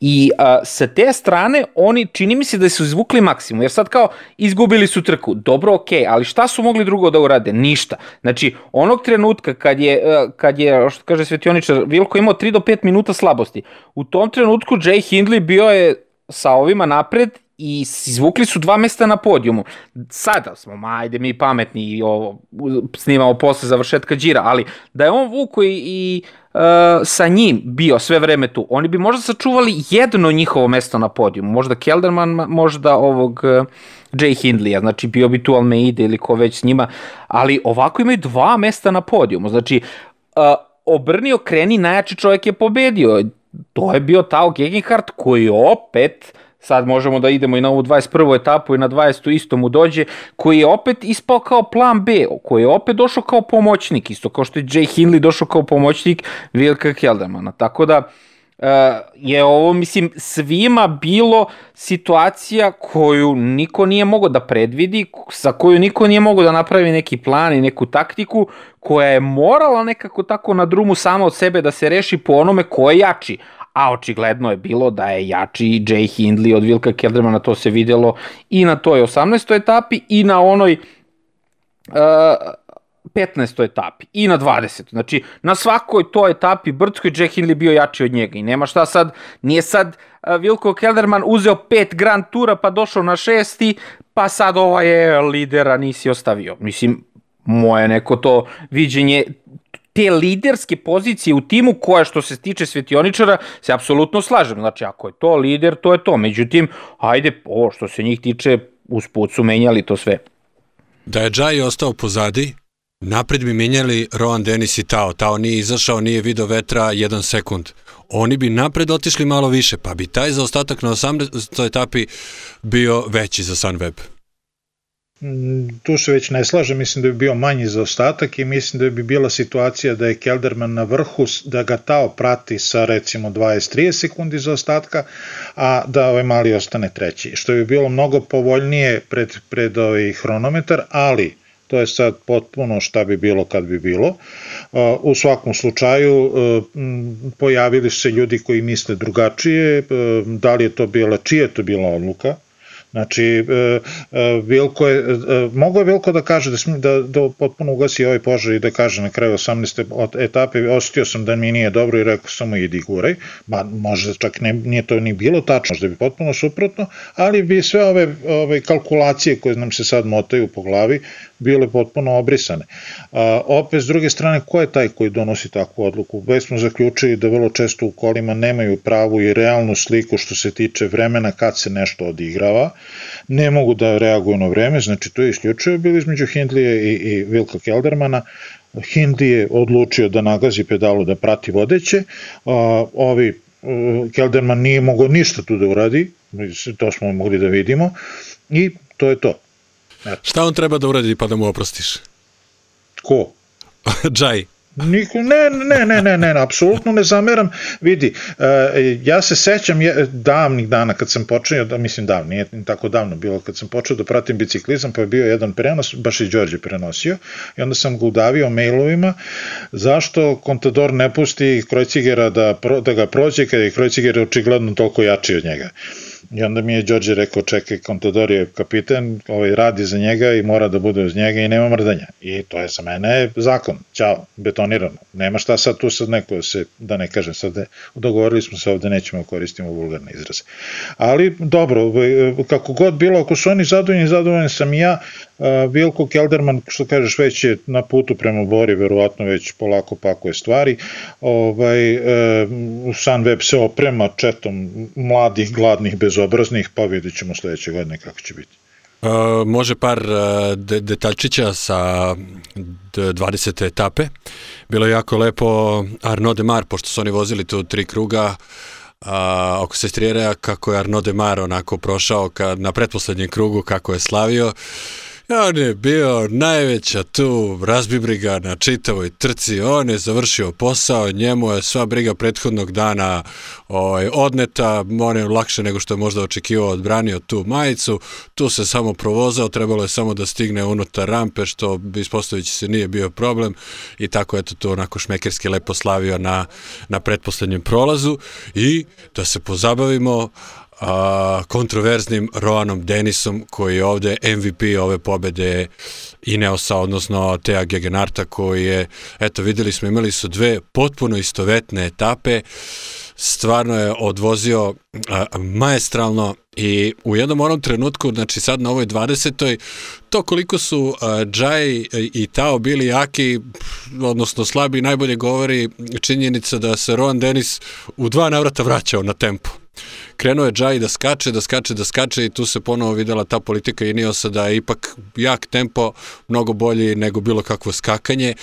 I a, sa te strane oni čini mi se da su izvukli maksimum, jer sad kao izgubili su trku, dobro ok, ali šta su mogli drugo da urade? Ništa. Znači, onog trenutka kad je, kad je što kaže Svetioničar, Vilko imao 3 do 5 minuta slabosti, u tom trenutku Jay Hindley bio je sa ovima napred i izvukli su dva mesta na podijumu. Sada smo, ma, ajde mi pametni i ovo, snimamo posle završetka džira, ali da je on vuko i, i uh, sa njim bio sve vreme tu, oni bi možda sačuvali jedno njihovo mesto na podijumu, možda Kelderman, možda ovog uh, Jay Hindleya, znači bio bi tu Almeida ili ko već s njima, ali ovako imaju dva mesta na podijumu, znači uh, obrnio kreni, najjači čovjek je pobedio, to je bio Tao Gegenhardt koji opet sad možemo da idemo i na ovu 21. etapu i na 20. isto mu dođe, koji je opet ispao kao plan B, koji je opet došao kao pomoćnik, isto kao što je Jay Hindley došao kao pomoćnik Vilka Keldemana. Tako da, Uh, je ovo, mislim, svima bilo situacija koju niko nije mogao da predvidi, sa koju niko nije mogao da napravi neki plan i neku taktiku, koja je morala nekako tako na drumu sama od sebe da se reši po onome ko je jači a očigledno je bilo da je jači Jay Hindley od Vilka Keldermana, to se videlo i na toj 18. etapi i na onoj uh, 15. etapi i na 20. Znači, na svakoj toj etapi Brdskoj Jay Hindley bio jači od njega i nema šta sad, nije sad uh, Vilko Kelderman uzeo pet Grand Tura pa došao na šesti, pa sad ova je lidera nisi ostavio. Mislim, moje neko to viđenje te liderske pozicije u timu koja što se tiče svetioničara se apsolutno slažem. Znači ako je to lider, to je to. Međutim, ajde, ovo što se njih tiče, usput su menjali to sve. Da je Džaj ostao pozadi, napred bi menjali Rohan Dennis i Tao. Tao nije izašao, nije video vetra jedan sekund. Oni bi napred otišli malo više, pa bi taj zaostatak na 18. etapi bio veći za Sunweb. Tu se već ne slažem, mislim da bi bio manji za ostatak i mislim da bi bila situacija da je Kelderman na vrhu, da ga Tao prati sa recimo 20-30 sekundi za ostatka, a da ovaj mali ostane treći, što bi bilo mnogo povoljnije pred, pred ovaj hronometar, ali to je sad potpuno šta bi bilo kad bi bilo. U svakom slučaju pojavili se ljudi koji misle drugačije, da li je to bila, čija je to bila odluka, Znači, e, e, Vilko je, e, mogo je Vilko da kaže da, da, da potpuno ugasi ovaj požar i da kaže na kraju 18. etape, osetio sam da mi nije dobro i rekao samo idi guraj, ba, možda čak ne, nije to ni bilo tačno, možda bi potpuno suprotno, ali bi sve ove, ove kalkulacije koje nam se sad motaju po glavi bile potpuno obrisane. A, opet, s druge strane, ko je taj koji donosi takvu odluku? Već smo zaključili da vrlo često u kolima nemaju pravu i realnu sliku što se tiče vremena kad se nešto odigrava, ne mogu da reaguju na vreme, znači to je isključio bili između Hindlija i, i Vilka Keldermana, Hindley je odlučio da nagazi pedalu da prati vodeće, a, ovi Kelderman nije mogao ništa tu da uradi, to smo mogli da vidimo, i to je to. Eto. Šta on treba da uradi pa da mu oprostiš? Ko? Džaj. Niko, ne, ne, ne, ne, ne, apsolutno ne zameram. Vidi, uh, ja se sećam je, davnih dana kad sam počeo, da mislim davno, nije tako davno bilo, kad sam počeo da pratim biciklizam, pa je bio jedan prenos, baš i Đorđe prenosio, i onda sam ga udavio mailovima, zašto Contador ne pusti Krojcigera da, pro, da ga prođe, kada je Krojciger očigledno toliko jači od njega. I onda mi je Đorđe rekao, čekaj, Contador je kapitan, ovaj, radi za njega i mora da bude uz njega i nema mrdanja. I to je za mene zakon, ćao, betonirano. Nema šta sad tu sad neko se, da ne kažem sad, dogovorili smo se ovde, nećemo da koristimo vulgarne izraze. Ali dobro, ovaj, kako god bilo, ako su oni zadovoljni, zadovoljan sam i ja, Vilko Kelderman, što kažeš, već je na putu prema Bori, verovatno već polako pakuje stvari. Ovaj, e, Sunweb se oprema četom mladih, gladnih, bezobraznih, pa vidit ćemo sledeće godine kako će biti. Uh, može par uh, de detaljčića sa 20. etape. Bilo je jako lepo Arnaud Demar, pošto su oni vozili tu tri kruga, a, oko Sestriera, kako je Arnaud Demar onako prošao kad, na pretposlednjem krugu, kako je slavio. On je bio najveća tu razbibriga na čitavoj trci, on je završio posao, njemu je sva briga prethodnog dana ovaj, odneta, on je lakše nego što je možda očekivao odbranio tu majicu, tu se samo provozao, trebalo je samo da stigne unutar rampe, što ispostavići se nije bio problem. I tako eto to onako šmekerski lepo slavio na, na pretposlednjem prolazu. I da se pozabavimo a, kontroverznim Roanom Denisom koji je ovde MVP ove pobede Ineosa, odnosno Tea Gegenarta koji je, eto videli smo, imali su dve potpuno istovetne etape, stvarno je odvozio a, maestralno i u jednom onom trenutku, znači sad na ovoj 20. to koliko su Džaj i Tao bili jaki, odnosno slabi, najbolje govori činjenica da se Roan Denis u dva navrata vraćao na tempo krenuo je Džaj da skače, da skače, da skače i tu se ponovo videla ta politika Ineosa da je ipak jak tempo mnogo bolji nego bilo kakvo skakanje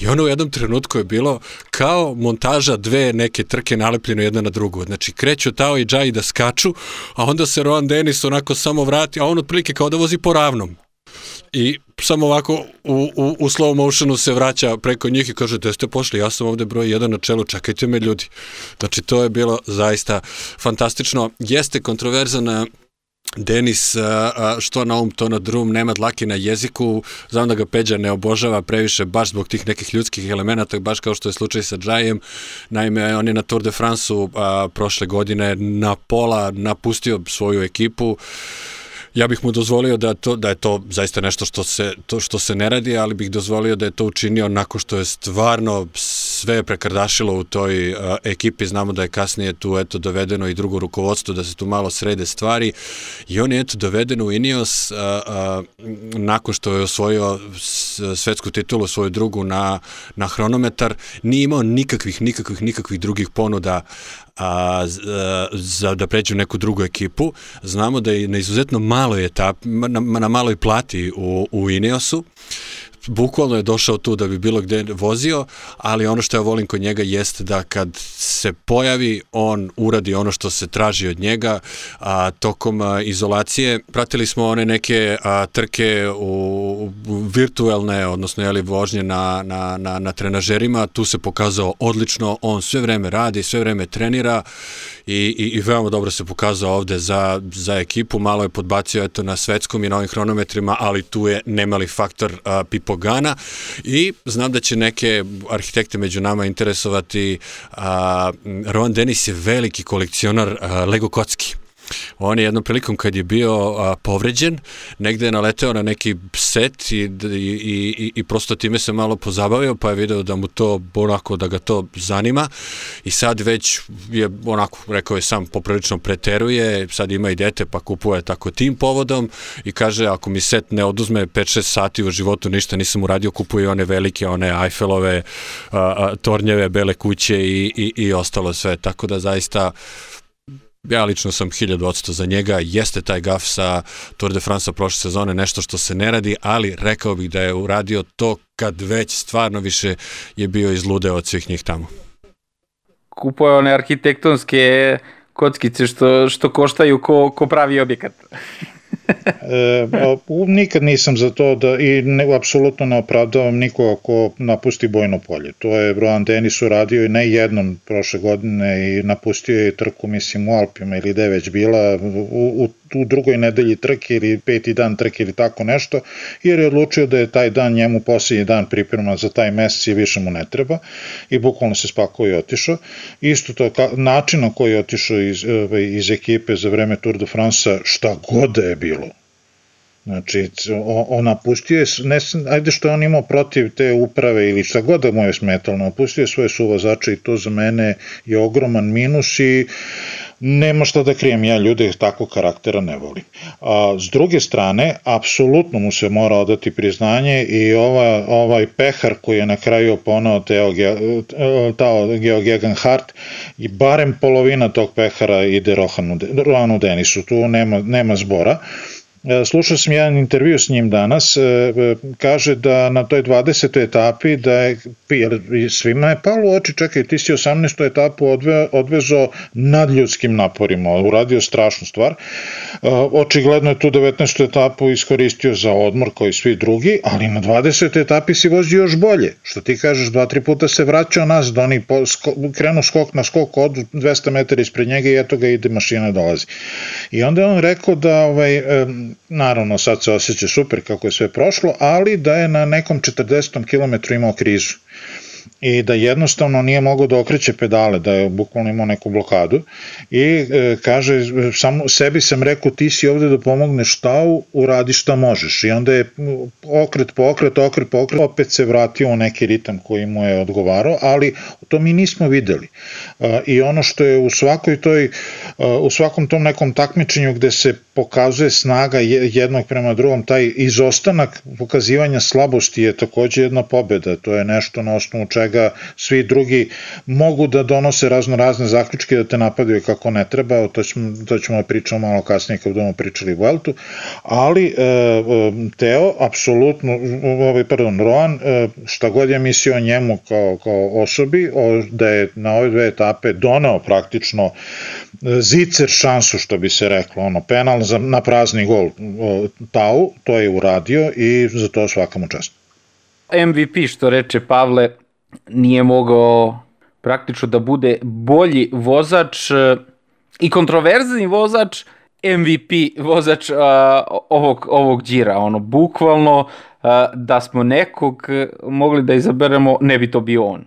i ono u jednom trenutku je bilo kao montaža dve neke trke nalepljene jedna na drugu. Znači kreću Tao i Džaj da skaču, a onda se Roan Dennis onako samo vrati, a on otprilike kao da vozi po ravnom i samo ovako u, u, u slow motionu se vraća preko njih i kaže da ste pošli, ja sam ovde broj jedan na čelu, čekajte me ljudi. Znači to je bilo zaista fantastično. Jeste kontroverzana Denis, što na um, to na drum, nema dlake na jeziku, znam da ga Peđa ne obožava previše baš zbog tih nekih ljudskih elemenata, baš kao što je slučaj sa Džajem. Naime, on je na Tour de France-u prošle godine na pola napustio svoju ekipu, ja bih mu dozvolio da to da je to zaista nešto što se to što se ne radi, ali bih dozvolio da je to učinio nakon što je stvarno sve prekardašilo u toj uh, ekipi. Znamo da je kasnije tu eto dovedeno i drugo rukovodstvo da se tu malo srede stvari i on je eto doveden u Ineos uh, uh, nakon što je osvojio svetsku titulu svoju drugu na na hronometar, nije imao nikakvih nikakvih nikakvih drugih ponuda a, za da pređu neku drugu ekipu. Znamo da je na izuzetno maloj etapi, na, na maloj plati u, u Ineosu bukvalno je došao tu da bi bilo gde vozio, ali ono što ja volim kod njega jeste da kad se pojavi, on uradi ono što se traži od njega. A, tokom a, izolacije pratili smo one neke a, trke u, u virtuelne, odnosno jeli, vožnje na, na, na, na trenažerima. Tu se pokazao odlično, on sve vreme radi, sve vreme trenira i, i, i veoma dobro se pokazao ovde za, za ekipu. Malo je podbacio eto, na svetskom i na ovim hronometrima, ali tu je nemali faktor a, Pipo Gana i znam da će neke arhitekte među nama interesovati. A, Rowan Dennis je veliki kolekcionar a, Lego kocki. On je jednom prilikom kad je bio a, povređen, negde je naleteo na neki set i, i, i, i prosto time se malo pozabavio, pa je video da mu to onako, da ga to zanima. I sad već je onako, rekao je sam, poprilično preteruje, sad ima i dete pa kupuje tako tim povodom i kaže ako mi set ne oduzme 5-6 sati u životu, ništa nisam uradio, kupuje one velike, one Eiffelove a, a, tornjeve, bele kuće i, i, i ostalo sve, tako da zaista ja lično sam 1000% za njega, jeste taj gaf sa Tour de France prošle sezone nešto što se ne radi, ali rekao bih da je uradio to kad već stvarno više je bio izludeo od svih njih tamo. Kupuje one arhitektonske kockice što, što koštaju ko, ko pravi objekat. e, nikad nisam za to da i ne, apsolutno ne opravdavam nikoga ko napusti bojno polje. To je Rohan Denis uradio i ne jednom prošle godine i napustio je trku mislim u Alpima ili gde već bila u, u, u drugoj nedelji trke ili peti dan trke ili tako nešto jer je odlučio da je taj dan njemu posljednji dan priprema za taj mesec i više mu ne treba i bukvalno se spakao i otišao. Isto to način na koji je otišao iz, ovaj, iz ekipe za vreme Tour de France šta god da je bilo. Znači, on napustio je, ne, ajde što on imao protiv te uprave ili šta god da mu je smetalo, napustio je svoje suvozače i to za mene je ogroman minus i nema šta da krijem, ja ljude takvog karaktera ne volim. A, s druge strane, apsolutno mu se mora odati priznanje i ova, ovaj pehar koji je na kraju ponao Teo, Tao Geo Gegenhardt i barem polovina tog pehara ide Rohanu, Rohanu Denisu, tu nema, nema zbora. E, slušao sam jedan intervju s njim danas, e, e, kaže da na toj 20. etapi da je, jer svima je palo u oči, čekaj, ti si 18. etapu odve, odvezo nadljudskim naporima, uradio strašnu stvar. Očigledno je tu 19. etapu iskoristio za odmor kao i svi drugi, ali na 20. etapi si vozio još bolje. Što ti kažeš, dva, tri puta se vraćao nas, da oni po, sko, krenu skok na skok, od 200 metara ispred njega i eto ga ide mašina dolazi. I onda je on rekao da ovaj, naravno sad se osjeća super kako je sve prošlo, ali da je na nekom 40. kilometru imao krizu i da jednostavno nije mogao da okreće pedale, da je bukvalno imao neku blokadu. I e, kaže, samo sebi sam rekao ti si ovde da pomogneš štau, uradi šta možeš. I onda je okret po okret, okret po okret, opet se vratio u neki ritam koji mu je odgovarao, ali to mi nismo videli. E, I ono što je u svakoj toj, e, u svakom tom nekom takmičenju gde se pokazuje snaga jednog prema drugom, taj izostanak pokazivanja slabosti je takođe jedna pobeda, to je nešto na osnovu čega svi drugi mogu da donose razno razne zaključke da te napadaju kako ne treba, to ćemo, to ćemo da pričamo malo kasnije kad budemo pričali u Vueltu, ali e, e, Teo, apsolutno, ovaj, pardon, Roan, e, šta god je mislio o njemu kao, kao osobi, o, da je na ove dve etape doneo praktično e, zicer šansu, što bi se reklo, ono, penal za, na prazni gol Tau, to je uradio i za to svaka mu čast. MVP, što reče Pavle, nije mogao praktično da bude bolji vozač e, i kontroverzni vozač MVP vozač uh, ovog, ovog džira, ono, bukvalno uh, da smo nekog mogli da izaberemo, ne bi to bio on.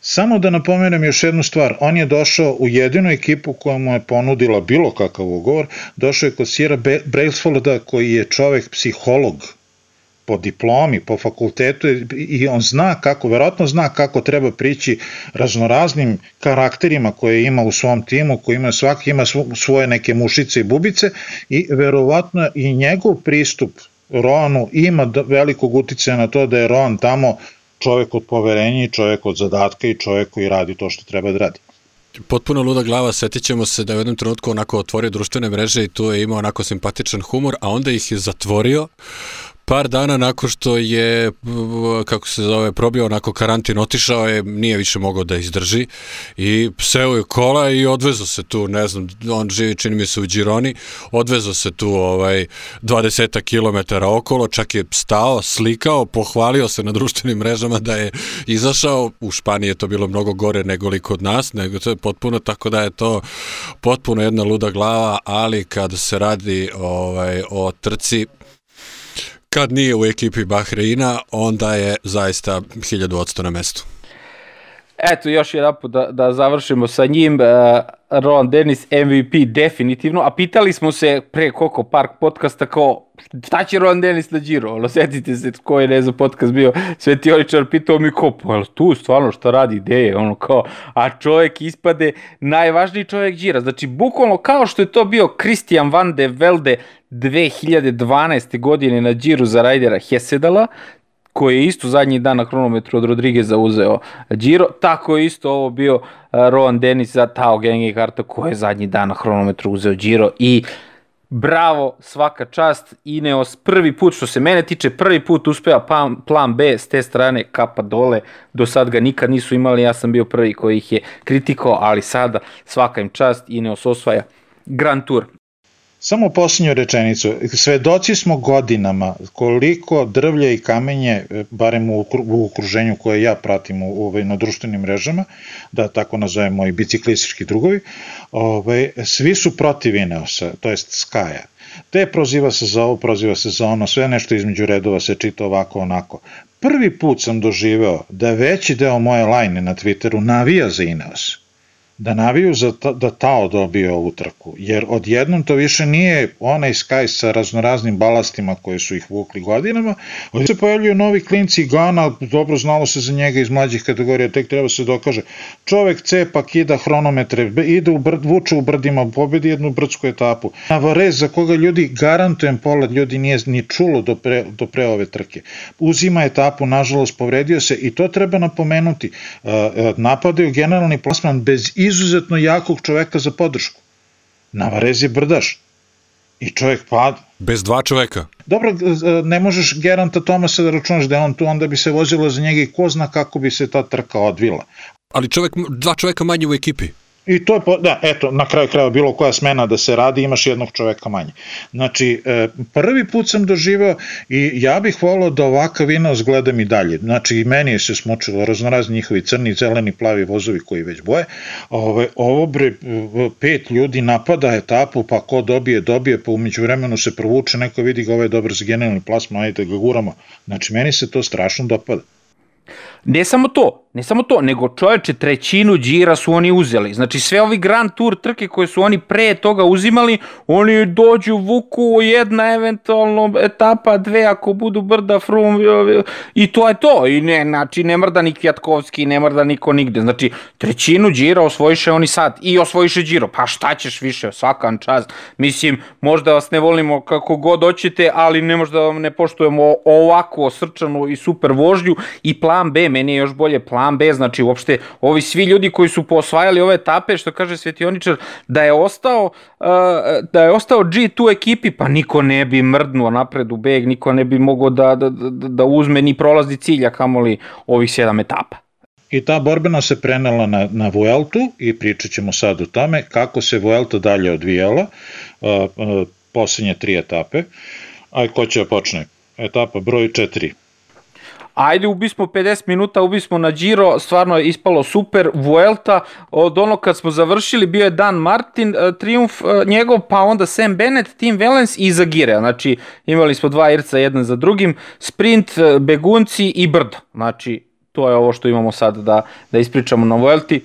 Samo da napomenem još jednu stvar, on je došao u jedinu ekipu koja mu je ponudila bilo kakav ugovor, došao je kod Sira Brailsfolda koji je čovek psiholog, po diplomi, po fakultetu i on zna kako, verovatno zna kako treba prići raznoraznim karakterima koje ima u svom timu, koji ima svaki ima svoje neke mušice i bubice i verovatno i njegov pristup Roanu ima velikog uticaja na to da je Roan tamo čovek od poverenja i čovek od zadatka i čovek koji radi to što treba da radi. Potpuno luda glava, setit ćemo se da je u jednom trenutku onako otvorio društvene mreže i tu je imao onako simpatičan humor, a onda ih je zatvorio par dana nakon što je, kako se zove, probio onako karantin, otišao je, nije više mogao da izdrži i seo je kola i odvezo se tu, ne znam, on živi, čini mi se u Gironi, odvezo se tu ovaj 20 km okolo, čak je stao, slikao, pohvalio se na društvenim mrežama da je izašao, u Španiji je to bilo mnogo gore nego li kod nas, nego to je potpuno, tako da je to potpuno jedna luda glava, ali kad se radi ovaj, o trci, kad nije u ekipi Bahreina, onda je zaista 1000% na mestu. Eto, još jedan put da, da završimo sa njim. Ron Dennis MVP definitivno, a pitali smo se pre koliko park podcasta kao šta će Ron Dennis na Giro, ono setite se ko je ne znam podcast bio svetioničar, pitao mi ko, pa tu stvarno šta radi, gde je, ono kao, a čovjek ispade najvažniji čovjek Gira, znači bukvalno kao što je to bio Christian Van de Velde 2012. godine na Giro za rajdera Hesedala, koji je isto zadnji dan na kronometru od Rodrigueza uzeo Giro, tako je isto ovo bio Rowan Dennis za Tao Gengikarta koji je zadnji dan na kronometru uzeo Giro i bravo, svaka čast, Ineos prvi put, što se mene tiče, prvi put uspeva plan B s te strane kapa dole, do sad ga nikad nisu imali, ja sam bio prvi koji ih je kritikao, ali sada svaka im čast, Ineos osvaja Grand Tour. Samo posljednju rečenicu. Svedoci smo godinama koliko drvlje i kamenje, e, barem u, okruženju koje ja pratim u, u, na društvenim mrežama, da tako nazovem moji biciklistički drugovi, ovaj, svi su protiv Ineosa, to jest Skaja. Te proziva se za ovo, proziva se za ono, sve nešto između redova se čita ovako, onako. Prvi put sam doživeo da veći deo moje lajne na Twitteru navija za Ineos da naviju za ta, da Tao dobije ovu trku, jer odjednom to više nije onaj Sky sa raznoraznim balastima koji su ih vukli godinama, ovdje se pojavljuju novi klinci Gana, dobro znalo se za njega iz mlađih kategorija, tek treba se dokaže. Čovek cepa, kida hronometre, ide u brd, vuče u brdima, pobedi jednu brdsku etapu. Navarez, za koga ljudi, garantujem pola ljudi nije ni čulo do pre, do pre ove trke. Uzima etapu, nažalost povredio se i to treba napomenuti. Napadaju generalni plasman bez izuzetno jakog čoveka za podršku. Navarez je brdaš. I čovjek pada. Bez dva čoveka. Dobro, ne možeš Geranta Tomasa da računaš da je on tu, onda bi se vozilo za njega i ko zna kako bi se ta trka odvila. Ali čovek, dva čoveka manje u ekipi. I to je, da, eto, na kraju kraja bilo koja smena da se radi, imaš jednog čoveka manje. Znači, e, prvi put sam doživao i ja bih volao da ovakav vino zgledam i dalje. Znači, i meni je se smučilo raznorazni njihovi crni, zeleni, plavi vozovi koji već boje. Ove, ovo bre, pet ljudi napada etapu, pa ko dobije, dobije, pa umeđu vremenu se provuče, neko vidi ga, ovo je dobar za generalni plasma, ajde ga guramo. Znači, meni se to strašno dopada. Ne samo to, ne samo to, nego čoveče trećinu džira su oni uzeli. Znači sve ovi Grand Tour trke koje su oni pre toga uzimali, oni dođu vuku jedna eventualno etapa, dve ako budu brda frum i to je to. I ne, znači ne mrda ni Kvjatkovski, ne mrda niko nigde. Znači trećinu džira osvojiše oni sad i osvojiše džiro. Pa šta ćeš više, svakan čas. Mislim, možda vas ne volimo kako god hoćete, ali ne možda vam ne poštujemo ovako srčanu i super vožnju i plan B, meni je još bolje plan B, znači uopšte ovi svi ljudi koji su posvajali ove etape, što kaže Svetioničar, da je ostao uh, da je ostao G2 ekipi, pa niko ne bi mrdnuo napred u beg, niko ne bi mogao da, da, da, da uzme ni prolazi cilja kamoli ovih sedam etapa. I ta borbena se prenela na, na Vueltu i pričat ćemo sad o tome kako se Vuelta dalje odvijala, uh, uh, poslednje tri etape. Aj, ko će da počne? Etapa broj 4 ajde ubismo 50 minuta, ubismo na Giro, stvarno je ispalo super, Vuelta, od ono kad smo završili bio je Dan Martin, uh, triumf uh, njegov, pa onda Sam Bennett, Tim Valens i Zagire, znači imali smo dva irca jedan za drugim, sprint, uh, begunci i brdo, znači to je ovo što imamo sad da, da ispričamo na Vuelti,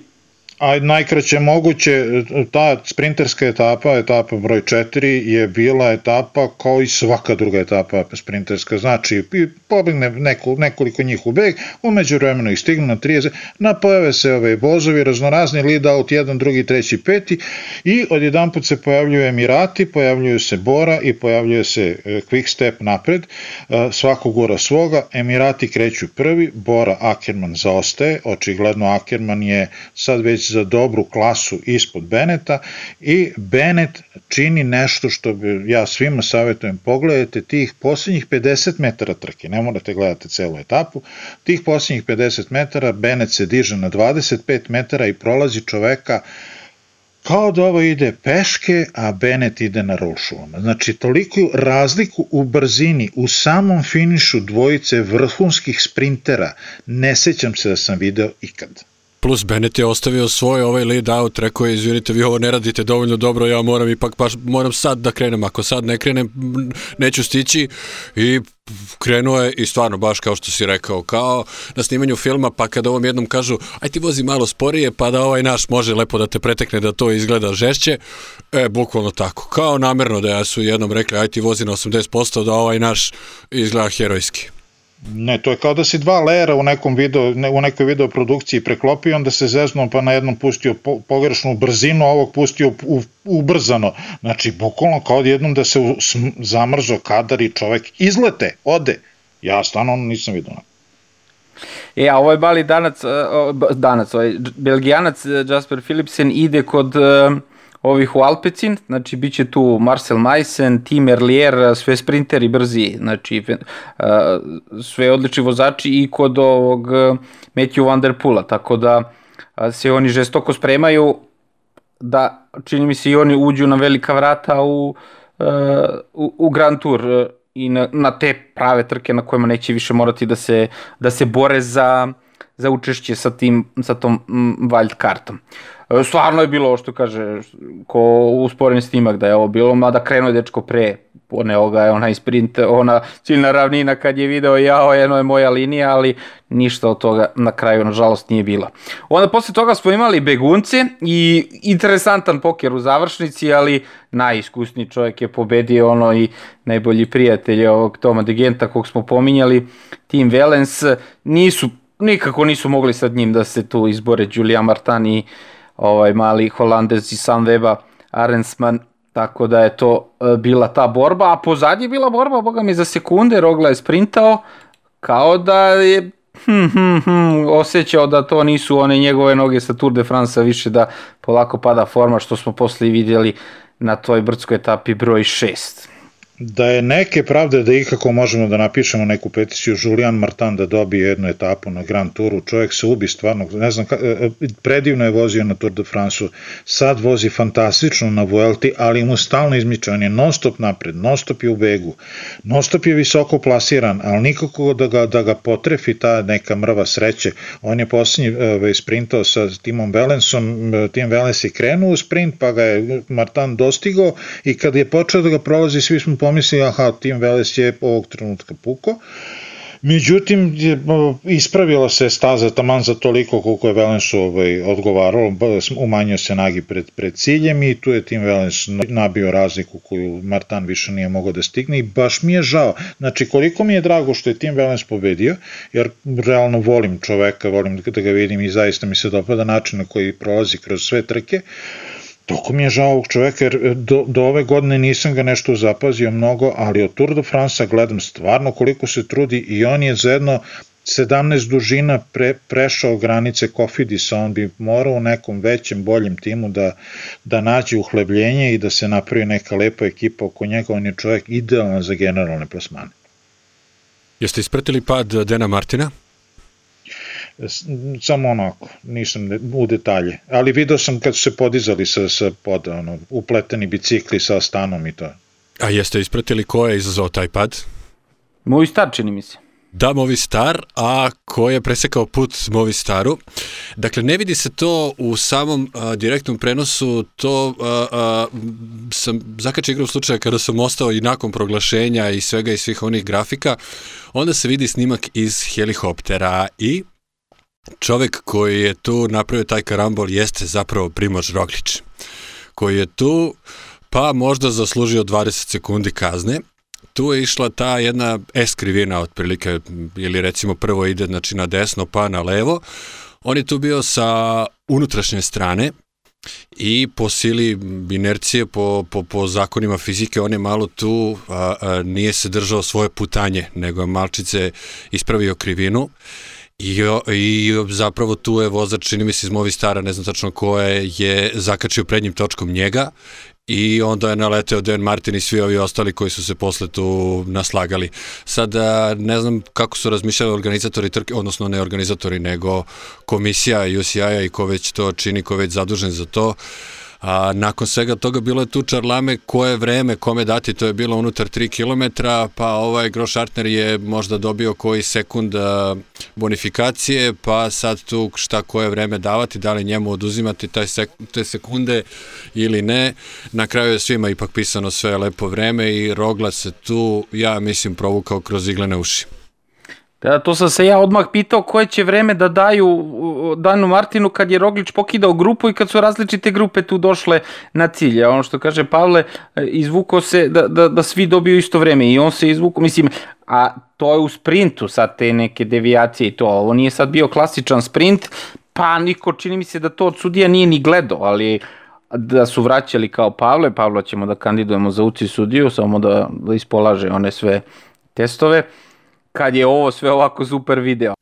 a najkraće moguće, ta sprinterska etapa, etapa broj 4, je bila etapa kao i svaka druga etapa sprinterska, znači pobegne neko, nekoliko njih u beg, umeđu vremenu ih stignu na 30, napojave se ove vozovi, raznorazni lead out, jedan, drugi, treći, peti i odjedan put se pojavljuju Emirati, pojavljuju se Bora i pojavljuje se e, Quick Step napred, e, svako gura svoga, Emirati kreću prvi, Bora Ackerman zaostaje, očigledno Ackerman je sad već za dobru klasu ispod Beneta i Benet čini nešto što bi ja svima savjetujem, pogledajte tih posljednjih 50 metara trke, ne morate gledati celu etapu, tih posljednjih 50 metara Benet se diže na 25 metara i prolazi čoveka kao da ovo ide peške, a Benet ide na rolšulama. Znači, toliku razliku u brzini, u samom finišu dvojice vrhunskih sprintera, ne sećam se da sam video ikad. Plus Bennett je ostavio svoj ovaj lead out, rekao je, izvinite, vi ovo ne radite dovoljno dobro, ja moram ipak baš, moram sad da krenem, ako sad ne krenem, neću stići. I krenuo je i stvarno baš kao što si rekao, kao na snimanju filma, pa kada ovom jednom kažu, aj ti vozi malo sporije, pa da ovaj naš može lepo da te pretekne, da to izgleda žešće, e, bukvalno tako, kao namerno da ja su jednom rekli, aj ti vozi na 80%, da ovaj naš izgleda herojski. Ne, to je kao da si dva lera u nekom video, ne, u nekoj video produkciji preklopio, onda se zeznuo pa na jednom pustio po, pogrešnu brzinu, a ovog pustio u, ubrzano. Znači, bukvalno kao jednom da se u, zamrzo kadar i čovek izlete, ode. Ja stvarno nisam vidio. E, a ovaj mali danac, danac, ovaj belgijanac Jasper Philipsen ide kod uh, ovih u Alpecin, znači bit će tu Marcel Meissen, Tim Erlier, sve sprinteri brzi, znači sve odlični vozači i kod ovog Matthew Van Der Pula, tako da se oni žestoko spremaju da čini mi se i oni uđu na velika vrata u u, u Grand Tour i na, na te prave trke na kojima neće više morati da se, da se bore za, za učešće sa, tim, sa tom wild kartom. Stvarno je bilo što kaže, ko usporen snimak da je ovo bilo, mada krenuo je dečko pre poneo ga je onaj sprint, ona ciljna ravnina kad je video jao, jedno je moja linija, ali ništa od toga na kraju nažalost nije bilo. Onda posle toga smo imali begunce i interesantan poker u završnici, ali najiskusniji čovjek je pobedio ono i najbolji prijatelj ovog Toma de Genta kog smo pominjali, Tim Velens, nisu, nikako nisu mogli sad njim da se tu izbore Julian Martin i ovaj mali Holandez i Sam Weba Arensman Tako da je to e, bila ta borba, a pozadnje je bila borba, boga mi, za sekunde, Rogla je sprintao, kao da je hm, hm, hm, osjećao da to nisu one njegove noge sa Tour de France više da polako pada forma, što smo posle vidjeli na toj brdskoj etapi broj 6 da je neke pravde da ikako možemo da napišemo neku peticiju Julian Martin da dobije jednu etapu na Grand Touru, čovjek se ubi stvarno, ne znam, e, e, predivno je vozio na Tour de France-u, sad vozi fantastično na Vuelti, ali mu stalno izmiče, on je non stop napred, non stop je u begu, non stop je visoko plasiran, ali nikako da ga, da ga potrefi ta neka mrva sreće, on je posljednji ovaj, sprintao sa Timom Velensom, Tim Velens je krenuo u sprint, pa ga je Martin dostigao i kad je počeo da ga prolazi, svi smo pomisli, aha, Tim Veles je ovog trenutka puko. Međutim, ispravila se staza taman za toliko koliko je Velensu ovaj, odgovaralo, umanjio se nagi pred, pred ciljem i tu je Tim Velens nabio razliku koju Martan više nije mogao da stigne i baš mi je žao. Znači, koliko mi je drago što je Tim Velens pobedio, jer realno volim čoveka, volim da ga vidim i zaista mi se dopada način na koji prolazi kroz sve trke, Toko mi je žao ovog čoveka, jer e, do, do ove godine nisam ga nešto zapazio mnogo, ali od Tour de France gledam stvarno koliko se trudi i on je za jedno 17 dužina pre, prešao granice Kofidisa, on bi morao u nekom većem, boljem timu da, da nađe uhlebljenje i da se napravi neka lepa ekipa oko njega, on je čovjek idealan za generalne plasmane. Jeste ispratili pad Dena Martina? Samo onako, nisam u detalje. Ali video sam kad su se podizali sa, sa pod, ono, upleteni bicikli sa stanom i to. A jeste ispratili ko je izazvao taj pad? Movistar čini mi se. Da, Movistar, a ko je presekao put Movistaru. Dakle, ne vidi se to u samom a, direktnom prenosu, to a, a, sam zakače igra u slučaju kada sam ostao i nakon proglašenja i svega i svih onih grafika, onda se vidi snimak iz helikoptera i čovek koji je tu napravio taj karambol jeste zapravo Primož Roglič, koji je tu pa možda zaslužio 20 sekundi kazne. Tu je išla ta jedna S krivina otprilike, ili recimo prvo ide znači, na desno pa na levo. On je tu bio sa unutrašnje strane, i po sili inercije, po, po, po zakonima fizike, on je malo tu, a, a, nije se držao svoje putanje, nego je malčice ispravio krivinu I, I zapravo tu je vozač, čini mi se iz Movistara, ne znam tačno ko je, je zakačio prednjim točkom njega i onda je naleteo Dan Martin i svi ovi ostali koji su se posle tu naslagali. Sada ne znam kako su razmišljali organizatori trke, odnosno ne organizatori, nego komisija UCI-a i ko već to čini, ko već zadužen za to. Uh, A, nakon svega toga bilo je tu čarlame koje vreme, kome dati, to je bilo unutar 3 km, pa ovaj Grošartner je možda dobio koji sekund bonifikacije, pa sad tu šta koje vreme davati, da li njemu oduzimati taj sek, te sekunde ili ne. Na kraju je svima ipak pisano sve lepo vreme i Rogla se tu, ja mislim, provukao kroz iglene uši. Da, to sam se ja odmah pitao koje će vreme da daju Danu Martinu kad je Roglić pokidao grupu i kad su različite grupe tu došle na cilj. A ono što kaže Pavle, izvuko se da, da, da svi dobiju isto vreme i on se izvuko, mislim, a to je u sprintu sad te neke devijacije i to. Ovo nije sad bio klasičan sprint, pa niko čini mi se da to od sudija nije ni gledao, ali da su vraćali kao Pavle, Pavla ćemo da kandidujemo za uci sudiju, samo da, da ispolaže one sve testove kad je ovo sve ovako super video.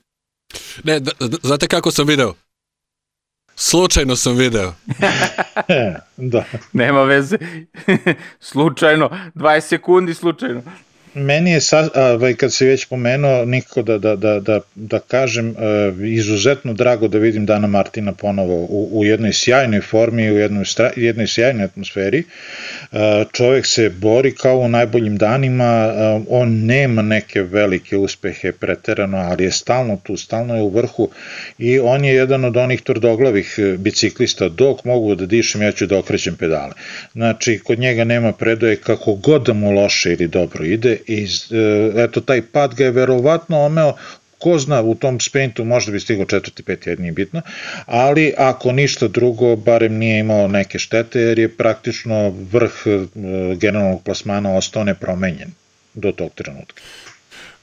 Ne, da, znate kako sam video? Slučajno sam video. da. Nema veze. slučajno. 20 sekundi slučajno. Meni je, sa, a, kad se već pomenuo, nikako da, da, da, da, da kažem, a, izuzetno drago da vidim Dana Martina ponovo u, u jednoj sjajnoj formi, u jednoj, stra, jednoj sjajnoj atmosferi. A, čovek se bori kao u najboljim danima, a, on nema neke velike uspehe preterano, ali je stalno tu, stalno je u vrhu i on je jedan od onih tvrdoglavih e, biciklista, dok mogu da dišem, ja ću da okrećem pedale. Znači, kod njega nema predoje kako god da mu loše ili dobro ide i e, eto, taj pad ga je verovatno omeo ko zna u tom sprintu možda bi stigao četvrti, peti, jer nije bitno, ali ako ništa drugo, barem nije imao neke štete, jer je praktično vrh e, generalnog plasmana ostao nepromenjen do tog trenutka.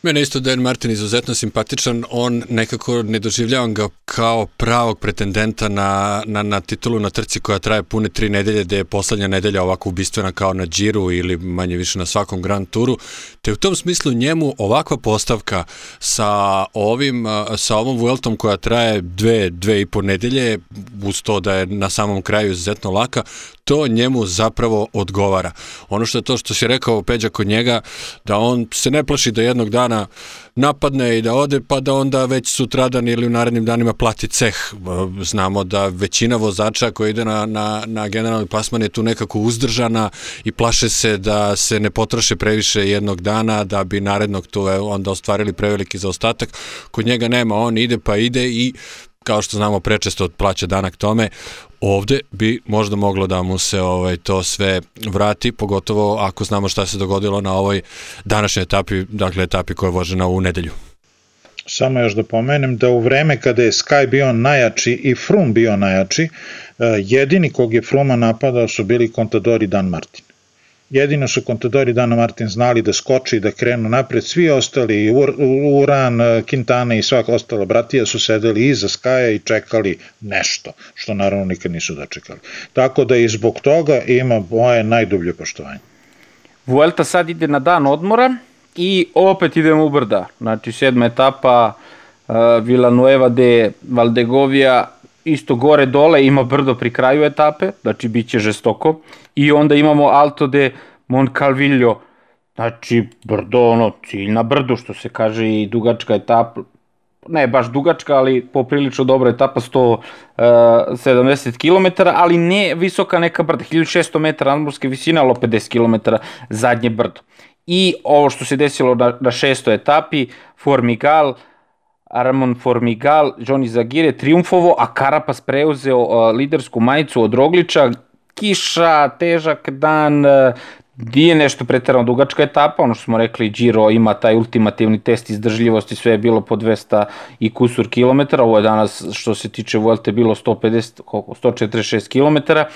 Mene isto Dan Martin izuzetno simpatičan, on nekako ne doživljavam ga kao pravog pretendenta na, na, na titulu na trci koja traje pune tri nedelje, gde je poslednja nedelja ovako ubistvena kao na Džiru ili manje više na svakom Grand Turu, te u tom smislu njemu ovakva postavka sa ovim, sa ovom Vueltom koja traje dve, dve i po nedelje, uz to da je na samom kraju izuzetno laka, to njemu zapravo odgovara. Ono što je to što si rekao Peđa kod njega, da on se ne plaši da jednog dana napadne i da ode, pa da onda već sutradan ili u narednim danima plati ceh. Znamo da većina vozača koja ide na, na, na generalni plasman je tu nekako uzdržana i plaše se da se ne potroše previše jednog dana, da bi narednog tu onda ostvarili preveliki zaostatak. Kod njega nema, on ide pa ide i kao što znamo prečesto plaća danak tome, ovde bi možda moglo da mu se ovaj to sve vrati, pogotovo ako znamo šta se dogodilo na ovoj današnjoj etapi, dakle etapi koja je vožena u nedelju. Samo još da pomenem da u vreme kada je Sky bio najjači i Frum bio najjači, eh, jedini kog je Fruma napadao su bili Contador i Dan Martin. Jedino su kontadori Dana Martin znali da skoči i da krenu napred, svi ostali, Uran, Quintana i svaka ostala bratija su sedeli iza Skaja i čekali nešto, što naravno nikad nisu dočekali. Tako da i zbog toga ima moje najdublje poštovanje. Vuelta sad ide na dan odmora i opet idemo u brda. Znači sedma etapa uh, Villanueva de Valdegovija isto gore dole ima brdo pri kraju etape, znači bit će žestoko i onda imamo Alto de Moncalvillo, znači brdo ono, cilj na brdu što se kaže i dugačka etapa, ne baš dugačka, ali poprilično dobra etapa, 170 km, ali ne visoka neka brda, 1600 metara nadmorske visine, ali 50 km zadnje brdo. I ovo što se desilo na, na šestoj etapi, Formigal, Ramon Formigal, Johnny Zagire triumfovo, a Karapas preuzeo uh, lidersku majicu od Rogliča, kiša, težak dan, uh, Nije nešto pretarano dugačka etapa, ono što smo rekli, Giro ima taj ultimativni test izdržljivosti, sve je bilo po 200 i kusur kilometara, ovo je danas što se tiče Vuelte bilo 150, koliko, 146 kilometara,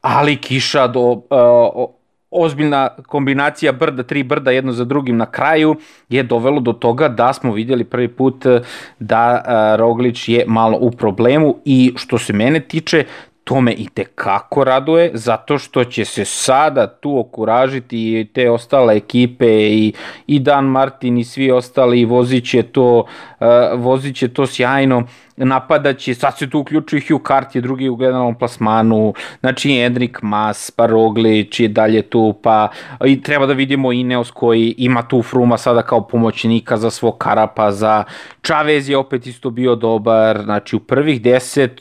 ali kiša do, uh, ozbiljna kombinacija brda, tri brda jedno za drugim na kraju je dovelo do toga da smo vidjeli prvi put eh, da eh, Roglić je malo u problemu i što se mene tiče to me i tekako raduje, zato što će se sada tu okuražiti i te ostale ekipe i, i Dan Martin i svi ostali i vozit će to, uh, vozit će to sjajno, napadaće, sad se tu uključuju Hugh Cartier, drugi u generalnom plasmanu, znači Endrik Mas, pa Roglić je dalje tu, pa i treba da vidimo Ineos koji ima tu Fruma sada kao pomoćnika za svog Karapaza, Chavez je opet isto bio dobar, znači u prvih deset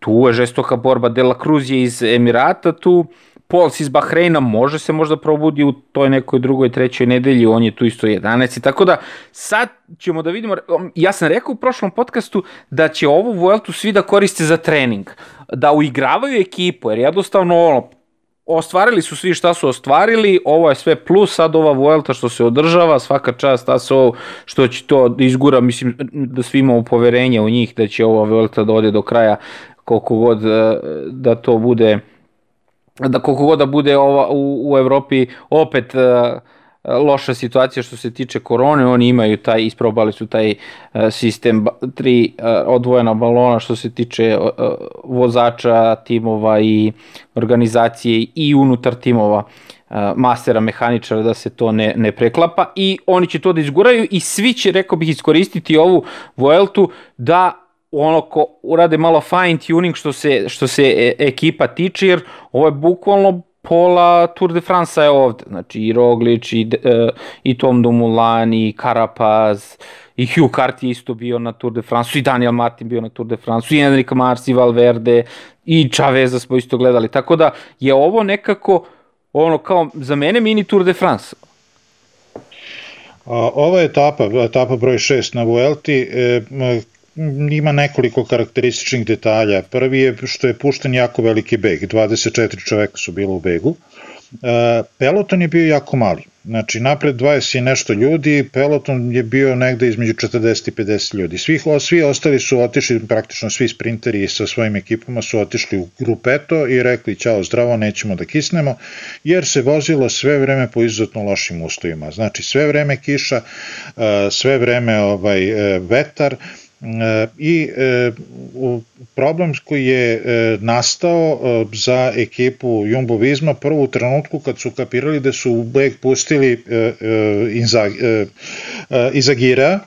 tu je žestoka borba, De La Cruz je iz Emirata tu, Pols iz Bahreina može se možda probudi u toj nekoj drugoj, trećoj nedelji, on je tu isto 11. I tako da sad ćemo da vidimo, ja sam rekao u prošlom podcastu da će ovu Vueltu svi da koriste za trening, da uigravaju ekipu, jer jednostavno ono, ostvarili su svi šta su ostvarili, ovo je sve plus, sad ova Vuelta što se održava, svaka čast ovo što će to da izgura, mislim da svi imamo poverenje u njih da će ova Vuelta da ode do kraja koliko god e, da to bude da koliko god da bude ova, u, u Evropi opet uh, loša situacija što se tiče korone, oni imaju taj, isprobali su taj uh, sistem tri odvojena balona što se tiče vozača, timova i organizacije i unutar timova mastera mehaničara da se to ne, ne preklapa. I oni će to da izguraju i svi će, rekao bih, iskoristiti ovu Vueltu da ono ko urade malo fine tuning što se, što se e, ekipa tiče, jer ovo je bukvalno pola Tour de France je ovde, znači i Roglič, i, uh, i Tom Dumoulin, i Carapaz, i Hugh Carty isto bio na Tour de France, i Daniel Martin bio na Tour de France, i Enric Mars, i Valverde, i Chaveza smo isto gledali, tako da je ovo nekako ono kao za mene mini Tour de France. A, ova etapa, etapa broj 6 na Vuelti, e, ima nekoliko karakterističnih detalja. Prvi je što je pušten jako veliki beg, 24 čoveka su bilo u begu. E, peloton je bio jako mali. Znači, napred 20 i nešto ljudi, peloton je bio negde između 40 i 50 ljudi. Svih, svi ostali su otišli, praktično svi sprinteri sa svojim ekipama su otišli u grupeto i rekli ćao zdravo, nećemo da kisnemo, jer se vozilo sve vreme po izuzetno lošim uslovima. Znači, sve vreme kiša, e, sve vreme ovaj, e, vetar, i e, problem koji je e, nastao e, za ekipu Jumbo Visma prvo u trenutku kad su kapirali da su u beg pustili Izagira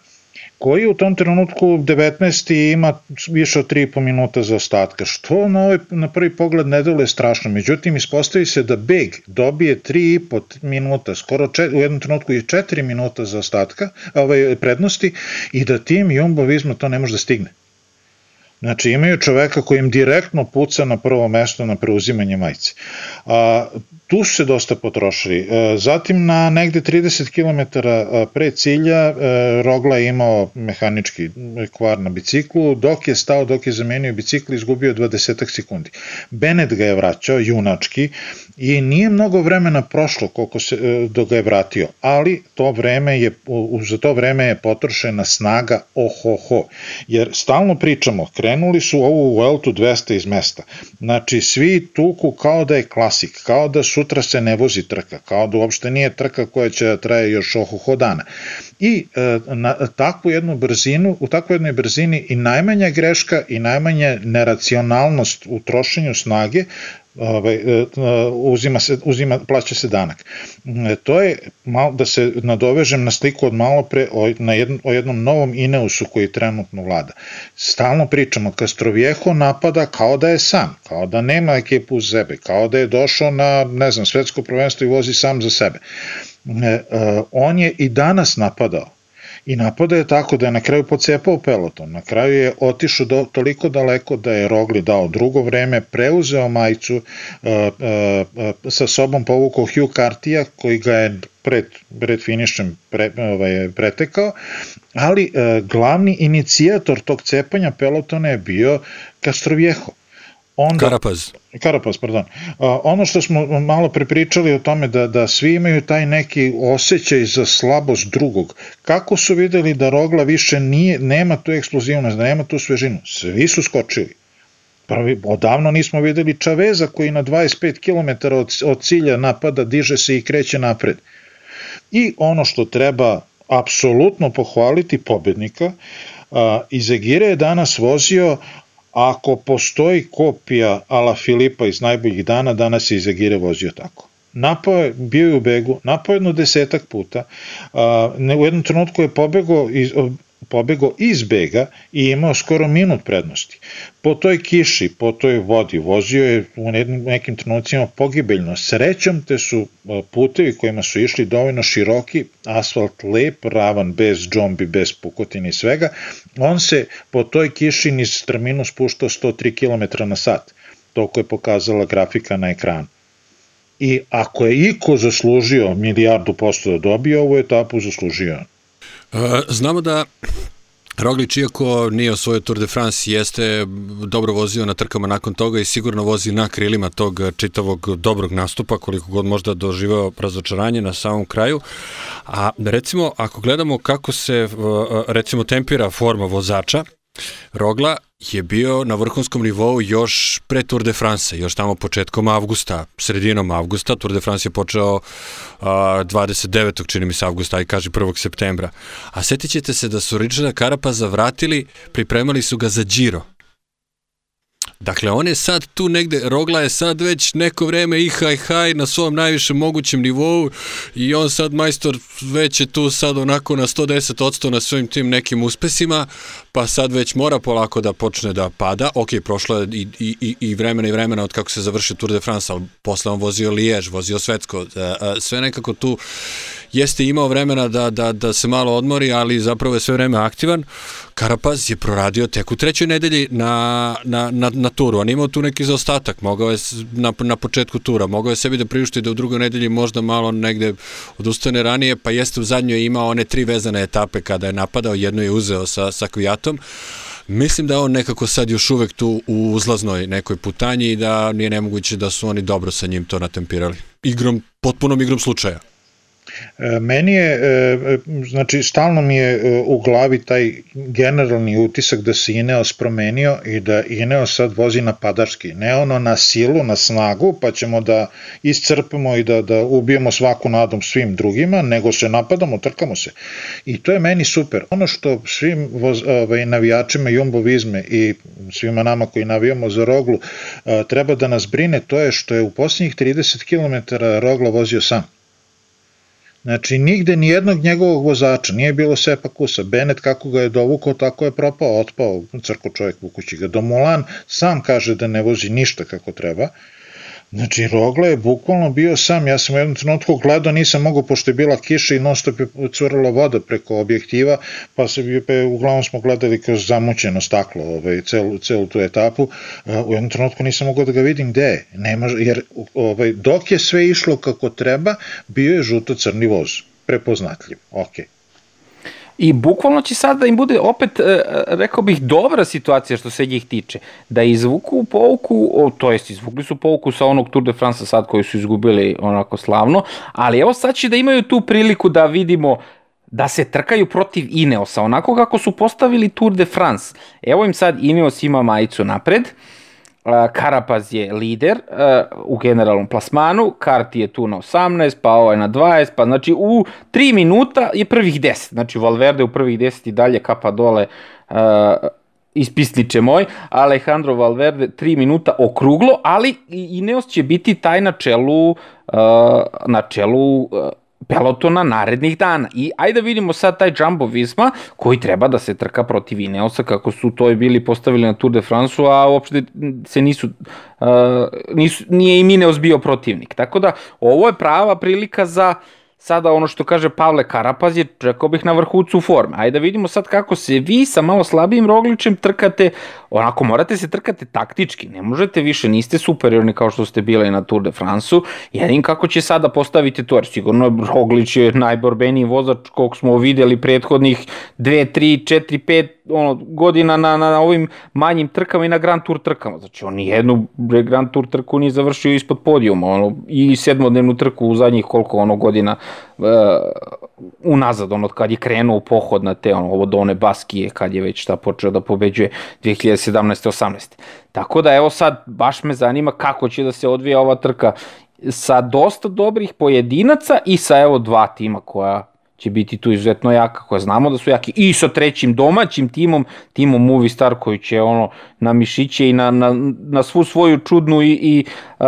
koji u tom trenutku 19. ima više od 3,5 minuta za ostatka, što na, ovaj, na prvi pogled ne dole strašno. Međutim, ispostavi se da Beg dobije 3,5 minuta, skoro čet, u jednom trenutku je 4 minuta za ostatka, ovaj, prednosti i da tim Jumbo Visma to ne može da stigne. Znači imaju čoveka koji im direktno puca na prvo mesto na preuzimanje majice. A, tu su se dosta potrošili. E, zatim na negde 30 km e, pre cilja e, Rogla je imao mehanički kvar na biciklu, dok je stao, dok je zamenio bicikl, izgubio 20 sekundi. Bennett ga je vraćao, junački, i nije mnogo vremena prošlo koliko se, dok ga je vratio, ali to vreme je, za to vreme je potrošena snaga ohoho, jer stalno pričamo, krenuli su ovu Vueltu 200 iz mesta, znači svi tuku kao da je klasik, kao da su sutra se ne vozi trka, kao da uopšte nije trka koja će da traje još ohoho dana. I e, na takvu jednu brzinu, u takvoj jednoj brzini i najmanja greška i najmanja neracionalnost u trošenju snage ovaj, e, uzima se, uzima, plaća se danak. E, to je, malo, da se nadovežem na sliku od malo pre o, na jednom, o jednom novom Ineusu koji trenutno vlada. Stalno pričamo, Castroviejo napada kao da je sam, kao da nema ekipu uz sebe, kao da je došao na, ne znam, svetsko prvenstvo i vozi sam za sebe. E, on je i danas napadao, i napada je tako da je na kraju pocepao peloton. Na kraju je otišao do, toliko daleko da je Rogli dao drugo vreme, preuzeo majicu, uh, uh, sa sobom povukao Hugh Cartija koji ga je pred, pred finišem pre, ovaj, pretekao, ali uh, glavni inicijator tog cepanja pelotona je bio Castroviejo Onda, Karapaz. Karapaz, pardon. A, ono što smo malo prepričali o tome da, da svi imaju taj neki osjećaj za slabost drugog. Kako su videli da Rogla više nije, nema tu eksplozivnost, da nema tu svežinu? Svi su skočili. Prvi, odavno nismo videli Čaveza koji na 25 km od, od cilja napada, diže se i kreće napred. I ono što treba apsolutno pohvaliti pobednika, a, Izegire je danas vozio ako postoji kopija Ala Filipa iz najboljih dana, danas je Izagire vozio tako. Napao je, bio je u begu, napao jedno desetak puta, a, ne, u jednom trenutku je pobego iz, pobego iz bega i imao skoro minut prednosti. Po toj kiši, po toj vodi, vozio je u nekim trenucima pogibeljno. Srećom te su putevi kojima su išli dovoljno široki, asfalt lep, ravan, bez džombi, bez pukotina i svega, on se po toj kiši niz strminu spuštao 103 km na sat. Toliko je pokazala grafika na ekranu. I ako je iko zaslužio milijardu posto da dobije ovu etapu, zaslužio Znamo da Roglič, iako nije osvojio Tour de France, jeste dobro vozio na trkama nakon toga i sigurno vozi na krilima tog čitavog dobrog nastupa, koliko god možda doživao razočaranje na samom kraju. A recimo, ako gledamo kako se recimo tempira forma vozača, Rogla je bio na vrhunskom nivou još pre Tour de France, još tamo početkom avgusta, sredinom avgusta. Tour de France je počeo uh, 29. čini mi se avgusta, i kaže 1. septembra. A setit ćete se da su Richarda Karapaza vratili, pripremali su ga za Giro. Dakle, on je sad tu negde, Rogla je sad već neko vreme i haj haj na svom najvišem mogućem nivou i on sad majstor već je tu sad onako na 110% na svojim tim nekim uspesima, pa sad već mora polako da počne da pada. Ok, prošlo je i, i, i vremena i vremena od kako se završi Tour de France, ali posle on vozio Lijež, vozio Svetsko, e, e, sve nekako tu jeste imao vremena da, da, da se malo odmori, ali zapravo je sve vreme aktivan. Karapaz je proradio tek u trećoj nedelji na, na, na, na turu. On imao tu neki zaostatak, mogao je na, na početku tura, mogao je sebi da priušti da u drugoj nedelji možda malo negde odustane ranije, pa jeste u zadnjoj imao one tri vezane etape kada je napadao, jednu je uzeo sa, sa Kvijatom. Mislim da on nekako sad još uvek tu u uzlaznoj nekoj putanji i da nije nemoguće da su oni dobro sa njim to natempirali. Igrom, potpunom igrom slučaja. E, meni je, e, znači stalno mi je e, u glavi taj generalni utisak da se Ineos promenio i da Ineos sad vozi napadački, ne ono na silu, na snagu, pa ćemo da iscrpimo i da, da ubijemo svaku nadom svim drugima, nego se napadamo, trkamo se. I to je meni super. Ono što svim voz, ovaj, navijačima Jumbo Vizme i svima nama koji navijamo za Roglu treba da nas brine, to je što je u posljednjih 30 km Rogla vozio sam Znači, nigde ni jednog njegovog vozača nije bilo sepa kusa. Benet kako ga je dovukao, tako je propao, otpao, crko čovjek vukući ga. Domolan sam kaže da ne vozi ništa kako treba Znači, Rogla je bukvalno bio sam, ja sam u jednom trenutku gledao, nisam mogao, pošto je bila kiša i non stop je curala voda preko objektiva, pa se bi, pa uglavnom smo gledali kroz zamućeno staklo ovaj, celu, celu tu etapu, u jednom trenutku nisam mogao da ga vidim gde je, nema, jer ovaj, dok je sve išlo kako treba, bio je žuto-crni voz, prepoznatljiv, okej. Okay. I bukvalno će sad da im bude opet, e, rekao bih, dobra situacija što se njih tiče. Da izvuku pouku, to jest izvukli su pouku sa onog Tour de France sad koji su izgubili onako slavno, ali evo sad će da imaju tu priliku da vidimo da se trkaju protiv Ineosa, onako kako su postavili Tour de France. Evo im sad Ineos ima majicu napred, uh, Karapaz je lider u generalnom plasmanu, Karti je tu na 18, pa ovaj na 20, pa znači u 3 minuta je prvih 10, znači Valverde u prvih 10 i dalje kapa dole ispisniče moj, Alejandro Valverde 3 minuta okruglo, ali Ineos će biti taj na čelu, na čelu pelotona narednih dana. I ajde da vidimo sad taj Jumbo Visma koji treba da se trka protiv Ineosa kako su to i bili postavili na Tour de France-u, a uopšte se nisu, uh, nisu nije i Ineos bio protivnik. Tako da ovo je prava prilika za uh, sada ono što kaže Pavle Karapaz je, rekao bih, na vrhucu forme. Ajde da vidimo sad kako se vi sa malo slabijim Rogličem trkate, onako morate se trkate taktički, ne možete više, niste superiorni kao što ste bili na Tour de France-u, jedin kako će sada postaviti to, jer sigurno Roglič je najborbeniji vozač kog smo videli prethodnih 2, 3, 4, 5 ono, godina na, na, na ovim manjim trkama i na Grand Tour trkama. Znači, on nijednu Grand Tour trku nije završio ispod podijuma, ono, i sedmodnevnu trku u zadnjih koliko ono godina uh, unazad, ono, kad je krenuo pohod na te, ono, ovo Done Baskije, kad je već šta počeo da pobeđuje 2017-18. Tako da, evo sad, baš me zanima kako će da se odvija ova trka sa dosta dobrih pojedinaca i sa, evo, dva tima koja će biti tu izuzetno jaka, koja znamo da su jaki, i sa trećim domaćim timom, timom Movie Star koji će ono na mišiće i na, na, na svu svoju čudnu i, i uh,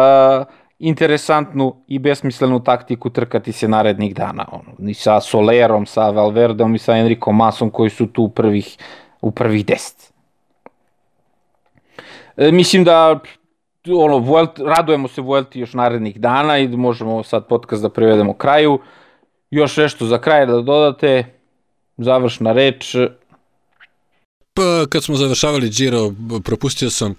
interesantnu i besmislenu taktiku trkati se narednih dana. Ono, I sa Solerom, sa Valverdom i sa Enrico Masom koji su tu u prvih, u prvih deset. E, mislim da ono, Vuelt, radujemo se Vuelti još narednih dana i možemo sad podcast da prevedemo kraju. Još nešto za kraj da dodate, završna reč. Pa, kad smo završavali Giro, propustio sam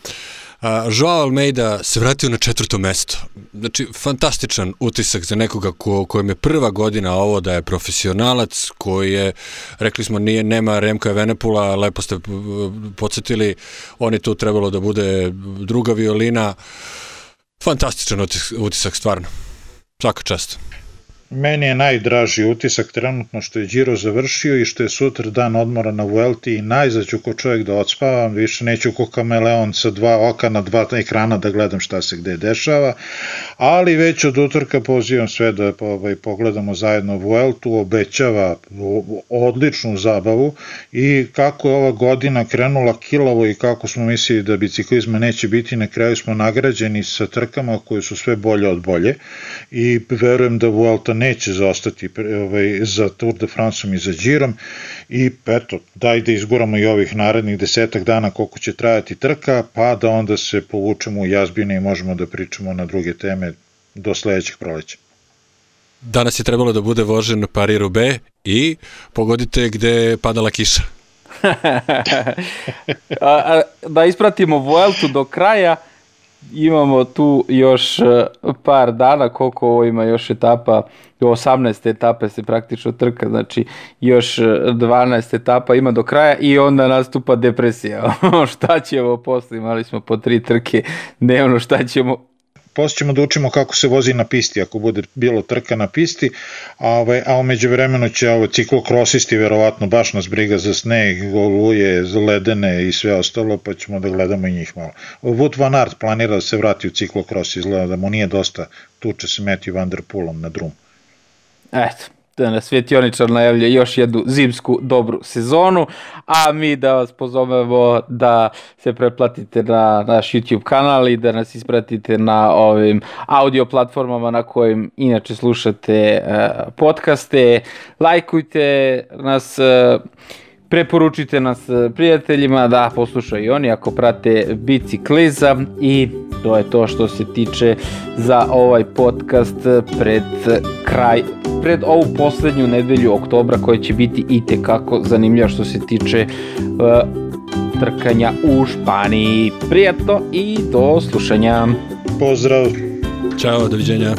A, Joao Almeida se vratio na četvrto mesto. Znači, fantastičan utisak za nekoga ko, kojem je prva godina ovo da je profesionalac, koji je, rekli smo, nije, nema Remka Venepula, lepo ste podsjetili, on je tu trebalo da bude druga violina. Fantastičan utisak, utisak stvarno. Svaka čast. Meni je najdraži utisak trenutno što je Giro završio i što je sutra dan odmora na Vuelti i najzad ću ko čovjek da odspavam, više neću ko kameleon sa dva oka na dva ekrana da gledam šta se gde dešava, ali već od utorka pozivam sve da ovaj, pogledamo zajedno Vueltu, obećava odličnu zabavu i kako je ova godina krenula kilavo i kako smo mislili da biciklizma neće biti, na kraju smo nagrađeni sa trkama koje su sve bolje od bolje i verujem da Vuelta neće zaostati ovaj, za Tour de France i za Girom i eto, daj da izguramo i ovih narednih desetak dana koliko će trajati trka, pa da onda se povučemo u jazbine i možemo da pričamo na druge teme do sledećeg proleća. Danas je trebalo da bude vožen Paris Roubaix i pogodite gde je padala kiša. a, a, da ispratimo Vueltu do kraja, imamo tu još e, par dana, koliko ovo ima još etapa, 18 etape se praktično trka, znači još 12 e, etapa ima do kraja i onda nastupa depresija. šta ćemo posle, imali smo po tri trke dnevno, šta ćemo posle ćemo da učimo kako se vozi na pisti, ako bude bilo trka na pisti, a, ovaj, a umeđu vremenu će ovo, ciklokrosisti verovatno baš nas briga za sneg, oluje, ledene i sve ostalo, pa ćemo da gledamo i njih malo. Wood Van Aert planira da se vrati u ciklokros, izgleda da mu nije dosta tuče se Matthew Van Der Poolom na drum. Eto, da nas Svetioničar najavlja još jednu zimsku dobru sezonu, a mi da vas pozovemo da se pretplatite na naš YouTube kanal i da nas ispratite na ovim audio platformama na kojim inače slušate uh, podcaste, lajkujte nas uh, Preporučite nas e, prijateljima da poslušaju oni ako prate biciklizam i to je to što se tiče za ovaj podcast pred kraj, pred ovu poslednju nedelju oktobra koja će biti i tekako zanimljiva što se tiče uh, trkanja u Španiji. Prijatno i do slušanja. Pozdrav. Ćao, doviđenja.